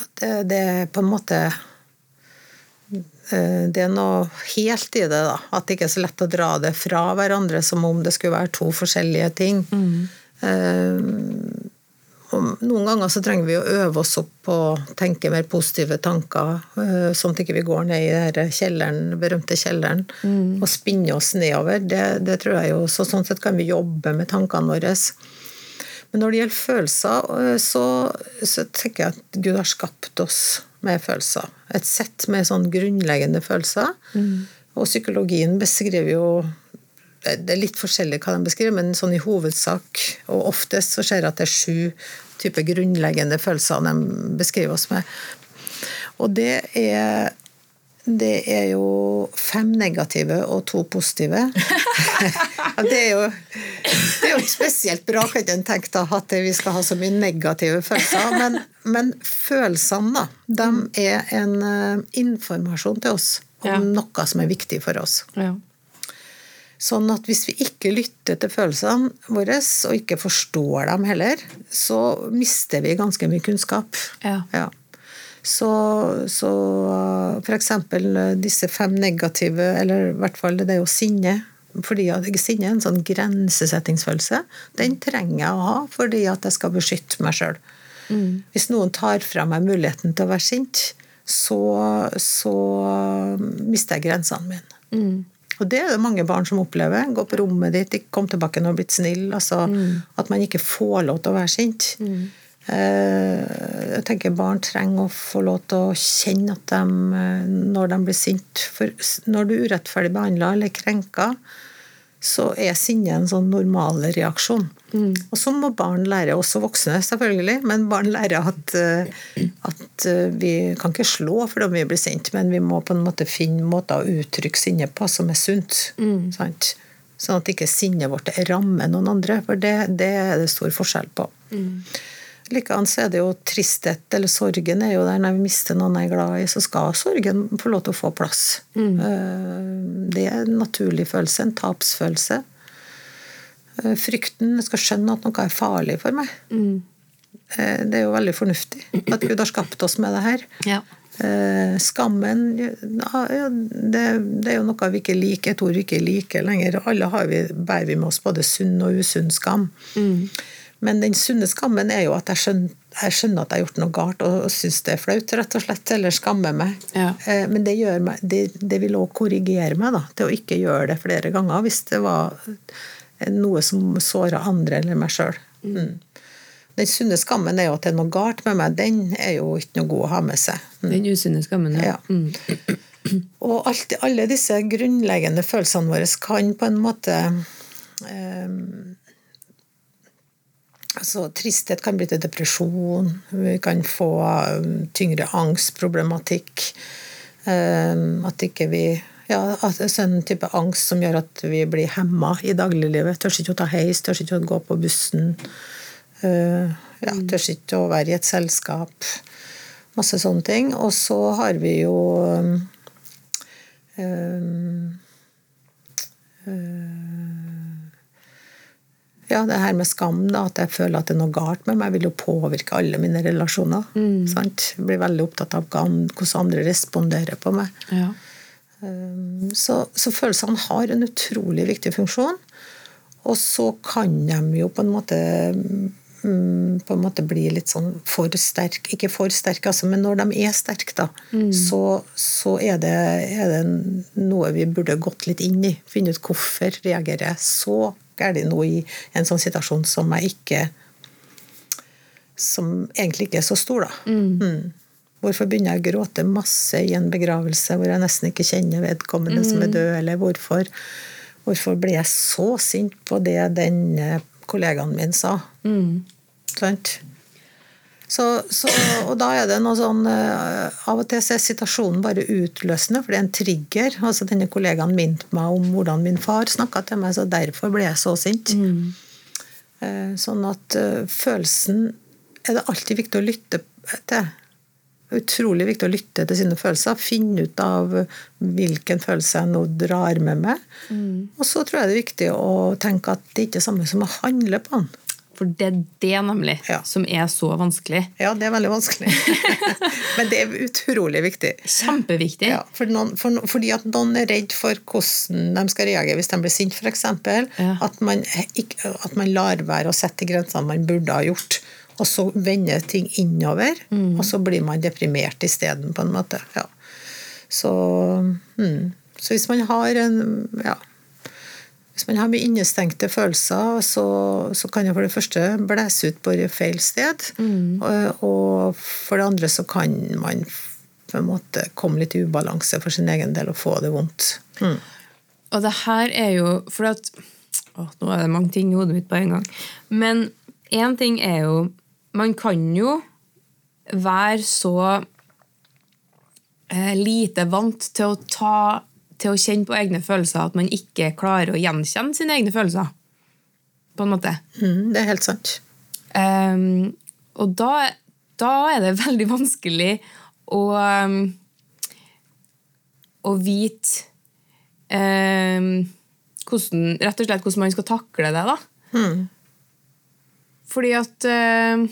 at det, det på en måte det er noe helt i det, da. At det ikke er så lett å dra det fra hverandre som om det skulle være to forskjellige ting. Mm. Noen ganger så trenger vi å øve oss opp på å tenke mer positive tanker, eh, sånn at vi ikke går ned i den kjelleren, berømte kjelleren mm. og spinner oss nedover. Det, det, tror jeg jo, så Sånn sett kan vi jobbe med tankene våre. Men når det gjelder følelser, eh, så, så tenker jeg at Gud har skapt oss med følelser. Et sett med sånn grunnleggende følelser. Mm. Og psykologien beskriver jo det er litt forskjellig hva de beskriver, men sånn i hovedsak og oftest så ser jeg at det er sju typer grunnleggende følelser de beskriver oss med. Og det er det er jo fem negative og to positive. <laughs> det, er jo, det er jo spesielt bra, kan en tenke da, at vi skal ha så mye negative følelser. Men, men følelsene, da, de er en uh, informasjon til oss om ja. noe som er viktig for oss. Ja. Sånn at hvis vi ikke lytter til følelsene våre, og ikke forstår dem heller, så mister vi ganske mye kunnskap. Ja. ja. Så, så for eksempel disse fem negative, eller i hvert fall det er jo sinne. Fordi at Sinne er en sånn grensesettingsfølelse. Den trenger jeg å ha fordi at jeg skal beskytte meg sjøl. Mm. Hvis noen tar fra meg muligheten til å være sint, så, så mister jeg grensene mine. Mm. Og det er det mange barn som opplever. Gå på rommet ditt, ikke kom tilbake når du har blitt snill. Altså, mm. At man ikke får lov til å være sint. Mm. Eh, Jeg tenker Barn trenger å få lov til å kjenne at de, eh, når de blir sint For når du er urettferdig behandla eller krenka, så er sinne en sånn normal reaksjon. Og så må barn lære, også voksne selvfølgelig, men barn lærer at, eh, at eh, vi kan ikke slå fordi vi blir sint, men vi må på en måte finne måter å uttrykke sinne på som er sunt. Sant? Sånn at ikke sinnet vårt rammer noen andre, for det, det er det stor forskjell på. Likeens er det jo tristhet, eller sorgen er jo der når vi mister noen jeg er glad i, så skal sorgen få lov til å få plass. Mm. Det er en naturlig følelse, en tapsfølelse. Eh, Frykten jeg skal skjønne at noe er farlig for meg. Mm. Det er jo veldig fornuftig at Gud har skapt oss med det her. Ja. Eh, Skammen ja, det, det er jo noe vi ikke liker, et ord vi ikke liker lenger. Alle har vi, bærer vi med oss både sunn og usunn skam. Men den sunne skammen er jo at jeg skjønner, jeg skjønner at jeg har gjort noe galt og syns det er flaut, rett og slett, eller skammer meg. Ja. Eh, Men det, meg, det, det vil òg korrigere meg da, til å ikke gjøre det flere ganger hvis det var noe som såra andre eller meg sjøl. Mm. Den sunne skammen er jo at det er noe galt med meg. Den er jo ikke noe god å ha med seg. Den usunne skammen, ja. Ja. Og alt, alle disse grunnleggende følelsene våre kan på en måte eh, altså Tristhet kan bli til depresjon. Vi kan få um, tyngre angstproblematikk. Um, at ikke vi ja, en type angst som gjør at vi blir hemma i dagliglivet. Tør ikke å ta heis, tør ikke å gå på bussen. Uh, ja, tør ikke å være i et selskap. Masse sånne ting. Og så har vi jo um, um, ja, det her med skam, da, at jeg føler at det er noe galt med meg, vil jo påvirke alle mine relasjoner. Sant? Jeg blir veldig opptatt av hvordan andre responderer på meg. Ja. Um, Så, så følelsene har en utrolig viktig funksjon. Og så kan de jo på en måte mm, på en måte bli litt sånn for sterk Ikke for sterke, altså, men når de er sterke, da, så, så er, det, er det noe vi burde gått litt inn i. Finne ut hvorfor reagerer jeg så gærent nå i en sånn situasjon som jeg ikke Som egentlig ikke er så stor, da. Mm. Hvorfor begynner jeg å gråte masse i en begravelse hvor jeg nesten ikke kjenner vedkommende som er død, eller hvorfor, hvorfor ble jeg så sint på det den kollegaen min sa? Sant? Så, så, og da er det noe sånn eh, Av og til så er situasjonen bare utløsende, for det er en trigger. altså Denne kollegaen minte meg om hvordan min far snakka til meg, så derfor ble jeg så sint. Mm. Sånn at eh, følelsen er det alltid viktig å lytte til. Utrolig viktig å lytte til sine følelser. Finne ut av hvilken følelse jeg nå drar med meg. Og så tror jeg det er viktig å tenke at det ikke er samme som å handle på den. For det er det nemlig Ja. som er så vanskelig. Ja, det er veldig vanskelig. <laughs> Men det er utrolig viktig. Kjempeviktig. Ja, for noen, for, fordi at noen er redd for hvordan de skal reagere hvis de blir sint, f.eks. Ja. At, man at man lar være å sette grensene man burde ha gjort. Og så vender ting innover, og så blir man deprimert isteden, på en måte. Ja. Så, mm. så hvis man har en ja, hvis man har mye innestengte følelser, så, så kan det for det første blæse ut på feil sted. Og, og for det andre så kan man på en måte komme litt i ubalanse for sin egen del og få det vondt. Mm. Og det her er jo For at å, Nå er det mange ting i hodet mitt på en gang. Men én ting er jo Man kan jo være så eh, lite vant til å ta til å kjenne på egne følelser at man ikke klarer å gjenkjenne sine egne følelser. På en måte. Mm, det er helt sant. Um, og da, da er det veldig vanskelig å um, å vite um, hvordan, rett og slett hvordan man skal takle det. da. Mm. Fordi at ehm,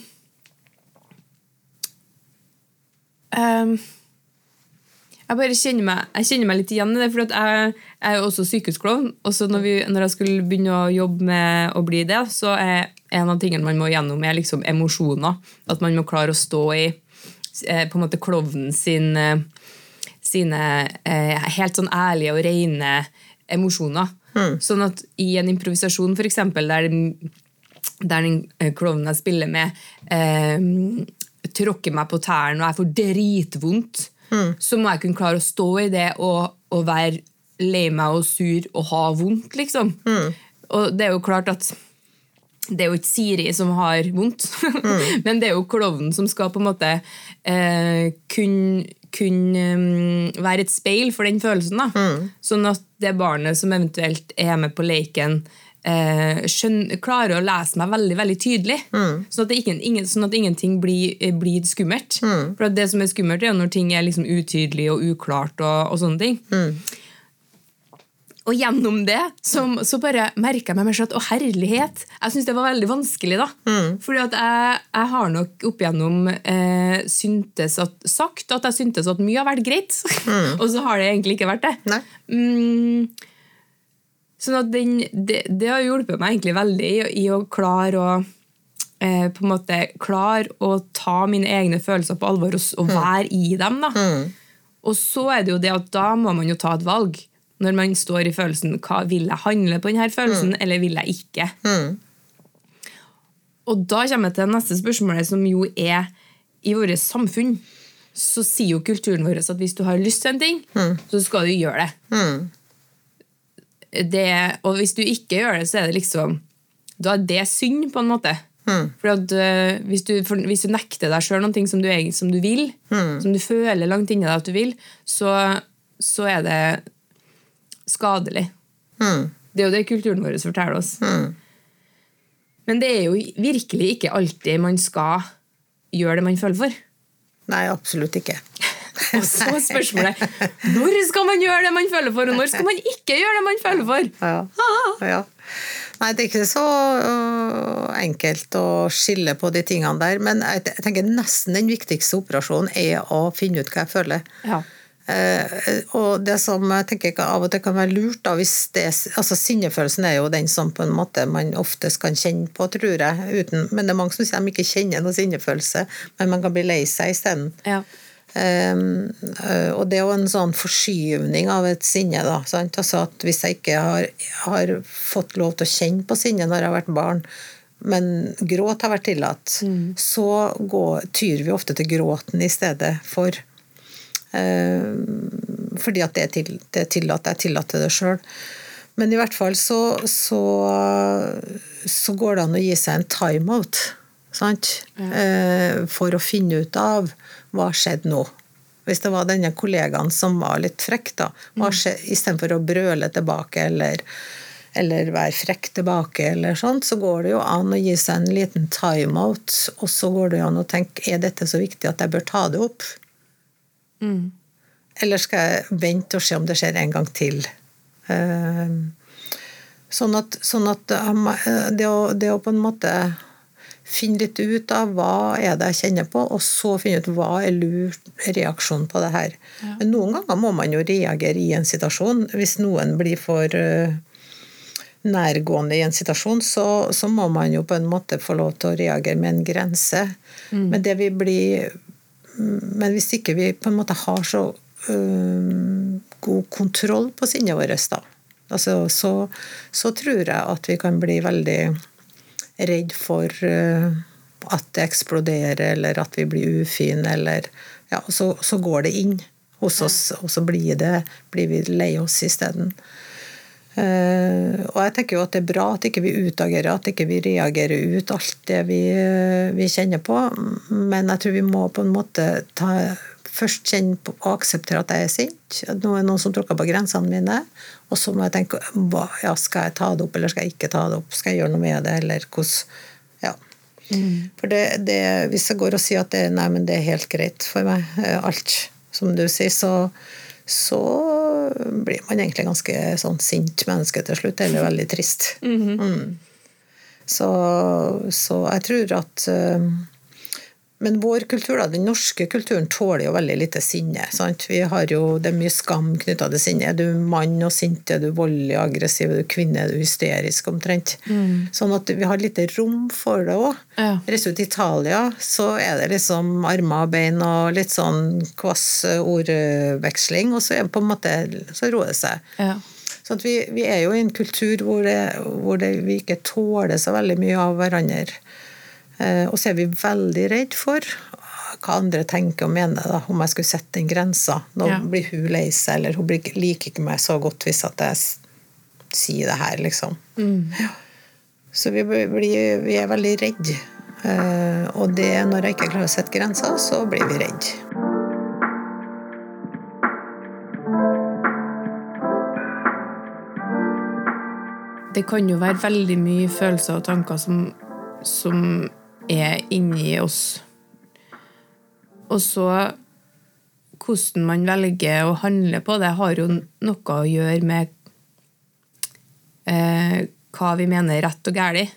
jeg bare kjenner meg, jeg kjenner meg litt igjen i det, for jeg, jeg er jo også sykehusklovn. Og så når, vi, når jeg skulle begynne å jobbe med å bli det, så er en av tingene man må gjennom, er liksom emosjoner. At man må klare å stå i eh, på en måte klovnen sin eh, sine eh, helt sånn ærlige og rene emosjoner. Sånn at i en improvisasjon, for eksempel, der der den klovnen jeg spiller med, eh, tråkker meg på tærne og jeg får dritvondt, så må jeg kunne klare å stå i det og, og være lei meg og sur og ha vondt, liksom. Og det er jo klart at det er jo ikke Siri som har vondt, <laughs> men det er jo klovnen som skal på en måte eh, kunne kun, um, være et speil for den følelsen. da. Sånn at det barnet som eventuelt er med på leken, eh, skjønn- klarer å lese meg veldig veldig tydelig. Sånn, at ingen, sånn at ingenting blir, eh, blir skummelt. For at det som er skummelt, er når ting er liksom utydelig og uklart. og, og sånne ting. Og gjennom det så, så bare merka jeg meg selv at å herlighet, jeg syns det var veldig vanskelig. da. Fordi at jeg, jeg har nok opp igjennom eh, syntes at, sagt at jeg syntes at mye har vært greit. <laughs> og så har det egentlig ikke vært det. Mm, sånn at den, det, det har hjulpet meg egentlig veldig i, i å klare å eh, på en måte klare å ta mine egne følelser på alvor og, og være i dem. da. Og så er det jo det at da må man jo ta et valg. Når man står i følelsen hva vil jeg handle på denne følelsen, eller vil jeg ikke? Og da kommer jeg til neste spørsmålet, som jo er i vårt samfunn. Så sier jo kulturen vår at hvis du har lyst til en ting, så skal du gjøre det. Det. Og hvis du ikke gjør det, så er det liksom Da er det synd, på en måte. For at, uh, hvis, du, for, hvis du nekter deg sjøl noe som som du vil, som du føler langt inni deg at du vil, så, så er det skadelig. Det er jo det kulturen vår forteller oss. Men det er jo virkelig ikke alltid man skal gjøre det man føler for. Nei, absolutt ikke. Og så er spørsmålet når skal man gjøre det man føler for, og når skal man ikke gjøre det man føler for? Ja. ja. Nei, det er ikke så øh, enkelt å skille på de tingene der, men jeg tenker nesten den viktigste operasjonen er å finne ut hva jeg føler. Ja. Eh, og det som jeg tenker ikke av og til kan være lurt, da, hvis det, altså sinnefølelsen er jo den som på en måte man oftest kan kjenne på, tror jeg. Uten, men det er mange som sier de ikke kjenner noen sinnefølelse, men man kan bli lei seg isteden. Ja. Um, øh, og det er jo en sånn forskyvning av et sinne. Da, sant? Altså at hvis jeg ikke har, har fått lov til å kjenne på sinne når jeg har vært barn, men gråt har vært tillatt, så går, tyr vi ofte til gråten i stedet for. Um, fordi at det er, til, det er tillatt. Jeg tillater det sjøl. Men i hvert fall så, så, så går det an å gi seg en timeout. Sant? Eh, for å finne ut av hva skjedde nå. Hvis det var denne kollegaen som var litt frekk, da, skje- istedenfor å brøle tilbake eller, eller være frekk tilbake, eller sånt, så går det jo an å gi seg en liten timeout. Og så går det jo an å tenke er dette så viktig at jeg bør ta det opp? Eller skal jeg vente og se om det skjer en gang til? Eh, Sånn at, sånn at eh, det, å, det å på en måte finne litt ut av hva er det jeg kjenner på, og så finne ut hva er lur reaksjon på det her. Men noen ganger må man jo reagere i en situasjon. Hvis noen blir for eh, nærgående i en situasjon, så, så må man jo på en måte få lov til å reagere med en grense. Men det vi blir Men hvis ikke vi på en måte har så øh, god kontroll på sinnet vårt, da, altså, så, så tror jeg at vi kan bli veldig redd for øh, at det eksploderer, eller at vi blir ufine, eller Ja, så, så går det inn hos oss, og så blir, det, blir vi lei oss isteden. Uh, og jeg tenker jo at det er bra at ikke vi utagerer, at ikke vi reagerer ut alt det vi, eh, vi kjenner på. Men jeg tror vi må på en måte ta, først kjenne på og akseptere at jeg er sint. At nå er det noen som tråkker på grensene mine. Og så må jeg tenke ja, skal jeg ta det opp, eller skal jeg ikke ta det opp? Skal jeg gjøre noe med det, eller hvordan Ja. For det, det, hvis jeg går og sier at det, nei, men det er helt greit for meg, eh, alt som du sier, så så blir man egentlig ganske sånn sint menneske til slutt, eller veldig trist. Mm. Så, så jeg tror at eh, Men vår kultur, da, den norske kulturen, tåler jo veldig lite sinne. Sant? Vi har jo, Det er mye skam knytta til sinne. Er du mann og sint, er du voldelig aggressiv, er du kvinne, er du hysterisk omtrent. Sånn at vi har lite rom for det òg. Ja. Reiser du til Italia, så er det liksom armer og bein og litt sånn kvass ordveksling, og så, er det på en måte, så roer det seg. Ja. Så vi, vi, er jo i en kultur hvor, det, hvor det, vi ikke tåler så veldig mye av hverandre. Eh, og så er vi veldig redd for hva andre tenker og mener, da, om jeg skulle sette den grensa. Nå ja. blir hun lei seg, eller hun liker ikke meg så godt hvis at jeg sier det her, liksom. Mm. Ja. Så vi, blir, vi, er veldig redd. Eh, og det, når jeg ikke klarer å sette grenser, så blir vi redd. Det kan jo være veldig mye følelser og tanker som, som er inni oss og så hvordan man velger å handle på det, har jo noe å gjøre med eh, hva vi mener rett og galt.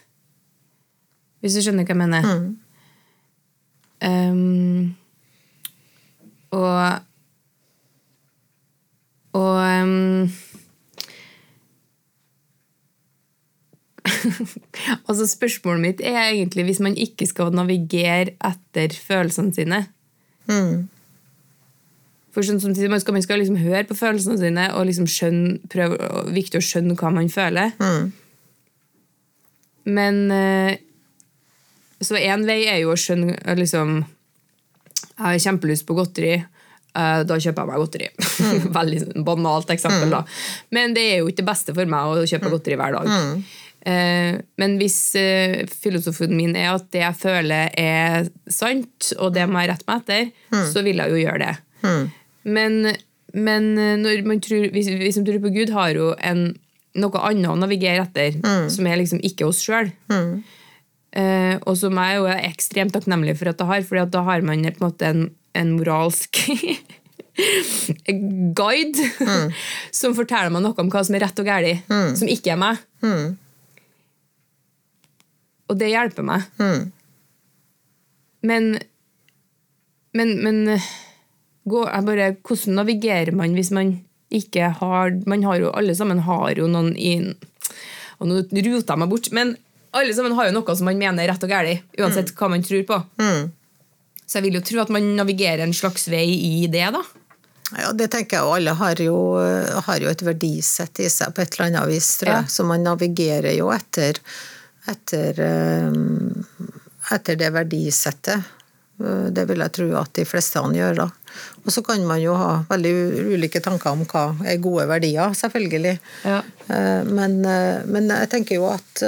Hvis du skjønner hva jeg mener? Mm. Um, og Og um, <laughs> altså Spørsmålet mitt er egentlig hvis man ikke skal navigere etter følelsene sine Mm. For sånn som man skal, man skal liksom høre på følelsene sine og liksom skjønne, prøve, viktig å skjønne hva man føler. Mm. Men eh, Så én vei er jo å skjønne liksom Jeg har kjempelyst på godteri. Eh, da kjøper jeg meg godteri. Mm. <laughs> Veldig banalt eksempel, da. Mm. Men det er jo ikke det beste for meg å kjøpe mm. godteri hver dag. Eh, men hvis eh, filosofien min er at det jeg føler er sant, og det må jeg rette meg etter, mm. så vil jeg jo gjøre det. Mm. Men, men eh, tror, hvis, hvis man tror på Gud, har jo en, noe annet å navigere etter, mm. som er liksom ikke oss sjøl. Mm. Eh, og som jeg jo er ekstremt takknemlig for at jeg har, for da har man på en måte en, en moralsk <laughs> guide mm. <laughs> som forteller meg noe om hva som er rett og galt, mm. som ikke er meg. Og det hjelper meg. Mm. Men Men, men gå, bare, hvordan navigerer man hvis man ikke har Man har jo, Alle sammen har jo noen i Og nå ruter jeg meg bort. Men alle sammen har jo noe som man mener er rett og galt, uansett mm. hva man tror på. Mm. Så jeg vil jo tro at man navigerer en slags vei i det, da. Ja, det tenker jeg, og alle har jo, har jo et verdisett i seg på et eller annet vis, tror jeg. Ja. Så man navigerer jo etter etter, eh, etter det verdisettet. Eh, det vil jeg tro at de fleste gjør. da. Og så kan man jo ha veldig ulike tanker om hva er gode verdier, selvfølgelig. Ja. Eh, men, men, jeg tenker jo at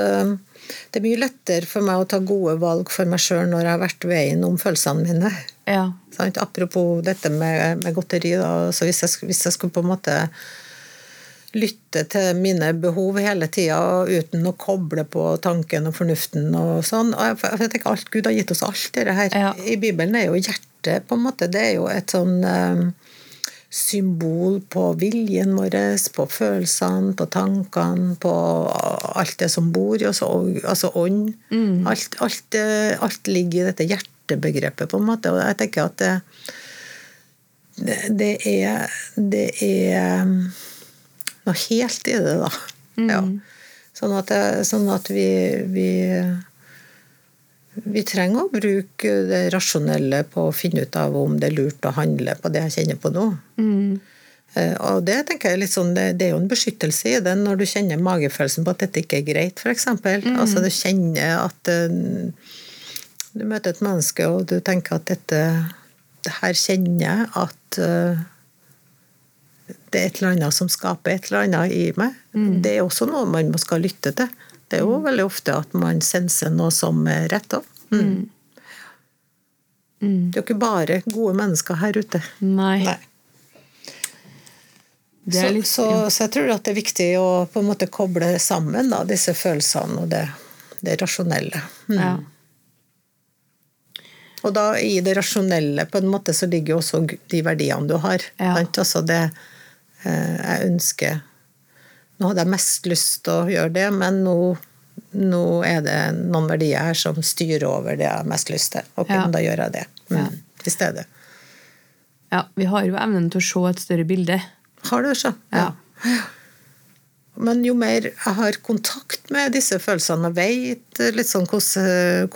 det er mye lettere for meg å ta gode valg for meg sjøl når jeg har vært veien om følelsene mine. Ja. Apropos dette med, med godteri. Da. Så hvis jeg, hvis jeg skulle på en måte lytte til mine behov hele tida uten å koble på tanken og fornuften og sånn. Og jeg, tenker alt Gud har gitt oss alt det her. Ja. I Bibelen er jo hjertet på en måte, det er jo et sånn um, symbol på viljen vår, på følelsene, på tankene, på alt det som bor i oss, altså ånd. Mm. Alt, alt, alt, ligger i dette hjertebegrepet, på en måte. Og jeg tenker at det, det er, det er noe helt i det, da. Mm. Ja. Sånn at, det, sånn at vi, vi, vi trenger å bruke det rasjonelle på å finne ut av om det er lurt å handle på det jeg kjenner på nå. Mm. Eh, og det tenker jeg sånn, det, er jo en beskyttelse i det når du kjenner magefølelsen på at dette ikke er greit, f.eks. Mm. Altså du kjenner at uh, du møter et menneske og du tenker at dette det her kjenner jeg at uh, det er et eller annet som skaper et eller annet i meg. Mm. Det er også noe man skal lytte til. Det er jo mm. veldig ofte at man senser noe som er rett òg. Mm. mm. Det er jo ikke bare gode mennesker her ute. Nei. Nei. Så, så, så, jeg tror at det er viktig å på en måte koble sammen da, disse følelsene og det, det rasjonelle. Mm. Ja. Og da i det rasjonelle på en måte så ligger jo også de verdiene du har. Ja. Altså det, jeg ønsker Nå hadde jeg mest lyst til å gjøre det, men nå, nå er det noen verdier her som styrer over det jeg har mest lyst til. Ok, ja. da gjør jeg det mm, ja. i stedet. Ja, vi har jo evnen til å se et større bilde. Har du så? Ja. ja. Men jo mer jeg har kontakt med disse følelsene og vet litt sånn hvordan,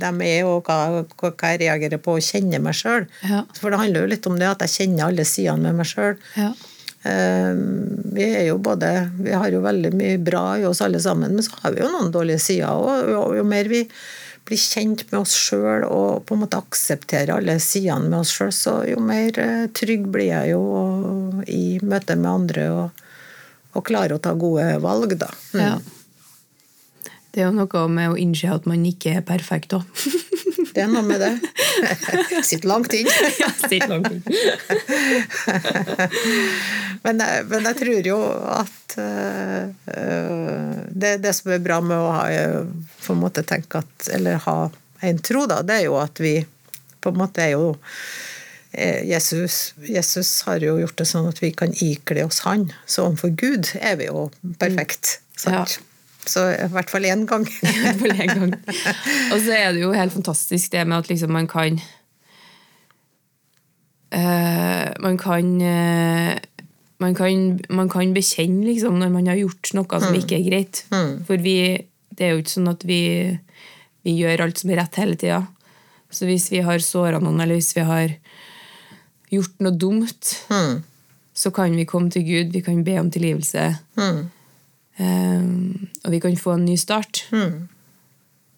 de er, og hva, hva, jeg reagerer på og kjenner meg sjøl ja. For det handler jo litt om det at jeg kjenner alle sidene med meg sjøl. Ja. Eh, vi er jo både Vi har jo veldig mye bra i oss alle sammen, men så har vi jo noen dårlige sider. Og jo mer vi blir kjent med oss sjøl og på en måte aksepterer alle sidene med oss sjøl, så jo mer eh, trygg blir jeg jo i møte med andre og, og klare å ta gode valg, da. Mm. Ja. Det er jo noe med å innse at man ikke er perfekt òg. <laughs> Det er noe med det. <laughs> Sitter langt inn. <laughs> ja, sitter langt inn. men, men, jeg tror jo at uh, det, det, som er bra med å ha, på en måte tenke at, eller ha en tro, da, det er jo at vi på en måte er jo Jesus, Jesus har jo gjort det sånn at vi kan ikle oss Han. Så overfor Gud er vi jo perfekt. Sant? Ja. Så i hvert fall én gang. <laughs> gang. Og så er det jo helt fantastisk det med at liksom man kan uh, Man kan uh, man kan, man kan bekjenne liksom, når man har gjort noe som mm. ikke er greit. Mm. For vi, det er jo ikke sånn at vi, vi gjør alt som er rett hele tida. Så hvis vi har såra noen, eller hvis vi har gjort noe dumt, mm. så kan vi komme til Gud, vi kan be om tilgivelse. Mm. Um, og vi kan få en ny start. Mm.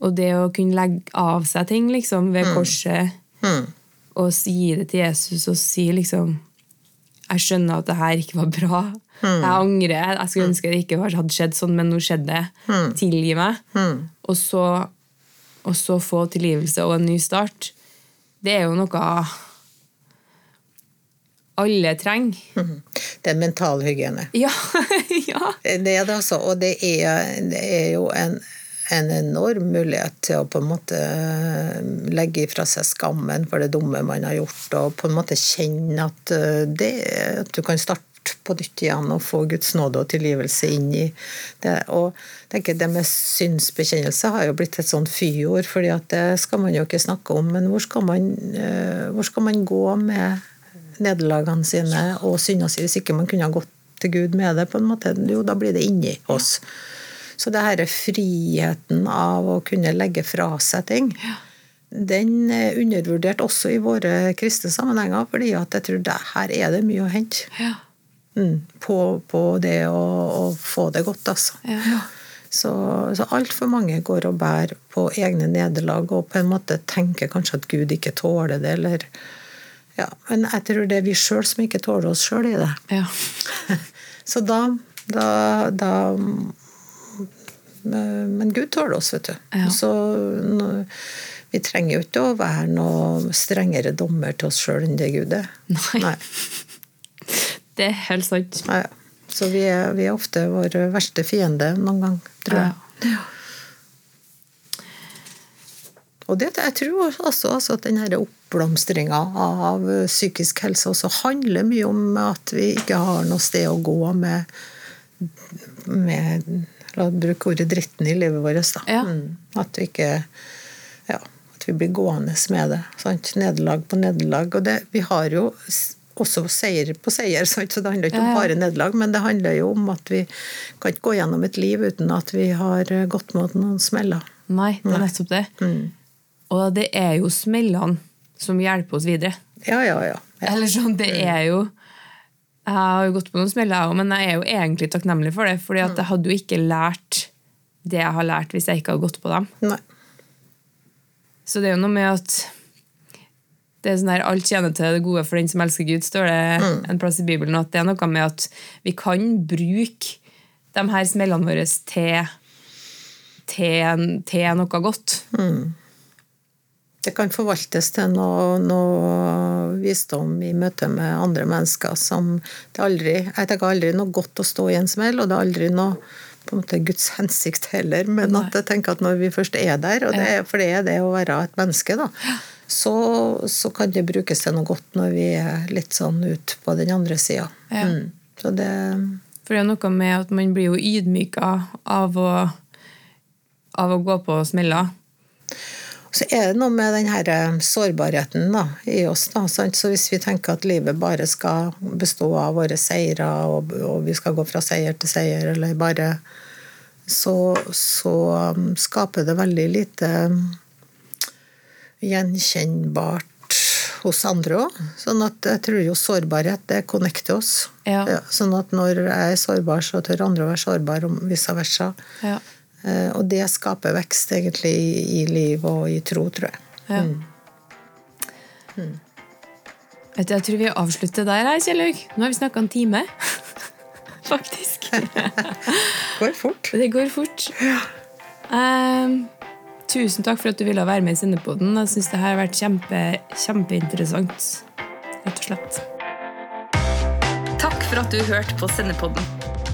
Og det å kunne legge av seg ting liksom, ved mm. korset, mm. og gi det til Jesus og si liksom Jeg skjønner at det her ikke var bra. Mm. Jeg angrer. Jeg skulle ønske det ikke hadde skjedd sånn, men nå skjedde det. Tilgi meg. Og så, og så få tilgivelse og en ny start. Det er jo noe alle trenger. <laughs> Det er mentalhygiene. Ja. <laughs> ja. Det er det, altså. Og det er, det er jo en, en, enorm mulighet til å på en måte legge ifra seg skammen for det dumme man har gjort, og på en måte kjenne at, eh, det, at du kan starte på nytt igjen og få Guds nåde og tilgivelse inn i det. Og tenker Det med synsbekjennelse har jo blitt et sånt fyord, for det skal man jo ikke snakke om. Men hvor skal man, eh, hvor skal man gå med nederlagene sine og synda si hvis ikke man kunne ha gått til Gud med det. på en måte, Jo, da blir det inni oss. Så det her er friheten av å kunne legge fra seg ting, den er undervurdert også i våre kristne sammenhenger, fordi jeg tror det, her er det mye å hente. Ja. Mm, på, på, det å, å, få det godt, altså. Ja. Så, så altfor mange går og bærer på egne nederlag og på en måte tenker kanskje at Gud ikke tåler det, eller ja, men jeg tror det er vi sjøl som ikke tåler oss sjøl i det. Ja. <laughs> Så da, da, da, Men Gud tåler oss, vet du. Ja. Så vi trenger jo ikke å være noe strengere dommer til oss sjøl enn det Gud er. <laughs> Nei. Nei. <laughs> Det er helt sant. Ja. Så vi er, vi er, ofte vår verste fiende noen gang, tror jeg. Ja. Og det, jeg tror også altså, at denne oppblomstringa av psykisk helse også handler mye om at vi ikke har noe sted å gå med, med La oss bruke ordet dritten i livet vårt. Da. Ja. Mm. At vi ikke ja, at vi blir gående med det. Sant? Nederlag på nederlag. Og det, vi har jo også seier på seier, <laughs> sant? så det handler ikke om bare nederlag. Men det handler jo om at vi kan ikke gå gjennom et liv uten at vi har gått mot noen smeller. Nei, det er nettopp det. Mm. Og det er jo smellene som hjelper oss videre. Ja, ja, ja. ja. Eller sånn, det er jo Jeg har jo gått på noen smeller, men jeg er jo egentlig takknemlig for det. fordi at jeg hadde jo ikke lært det jeg har lært, hvis jeg ikke hadde gått på dem. Nei. Så det er jo noe med at det er sånn her, Alt tjener til det gode for den som elsker Gud, står det mm. en plass i Bibelen. at Det er noe med at vi kan bruke de her smellene våre til, til, til noe godt. Mm det kan forvaltes til noe, noe, visdom i møte med andre mennesker som det aldri Jeg tenker aldri noe godt å stå i en smell, og det er aldri noe på en måte Guds hensikt heller, men at jeg tenker at når vi først er der, det er, for det er det å være et menneske, da, så, så, kan det brukes til noe godt når vi er litt sånn ut på den andre sida. Ja. Mm. For det er noe med at man blir jo ydmyka av å, av å gå på smeller. Så er det noe med den her eh, sårbarheten da, i oss. Da, sant? Så hvis vi tenker at livet bare skal bestå av våre seire, og, og vi skal gå fra seier til seier, eller bare Så, så um, skaper det veldig lite um, gjenkjennbart hos andre òg. Sånn at jeg tror jo sårbarhet det connecter oss. Ja. sånn at når jeg er sårbar, så tør andre å være sårbare, og vice versa. Ja. Eh, og det skaper vekst egentlig i, i liv og i tro, tror jeg. Ja. Vet du, Jeg tror vi avslutter der, her, Kjellaug. Nå har vi snakka en time. <laughs> Faktisk. <laughs> Går fort. Det går fort. Ehm, tusen takk for at du ville være med i Sendepoden. Jeg syns det her har vært kjempe, kjempeinteressant. Rett og slett. Takk for at du hørte på Sendepodden.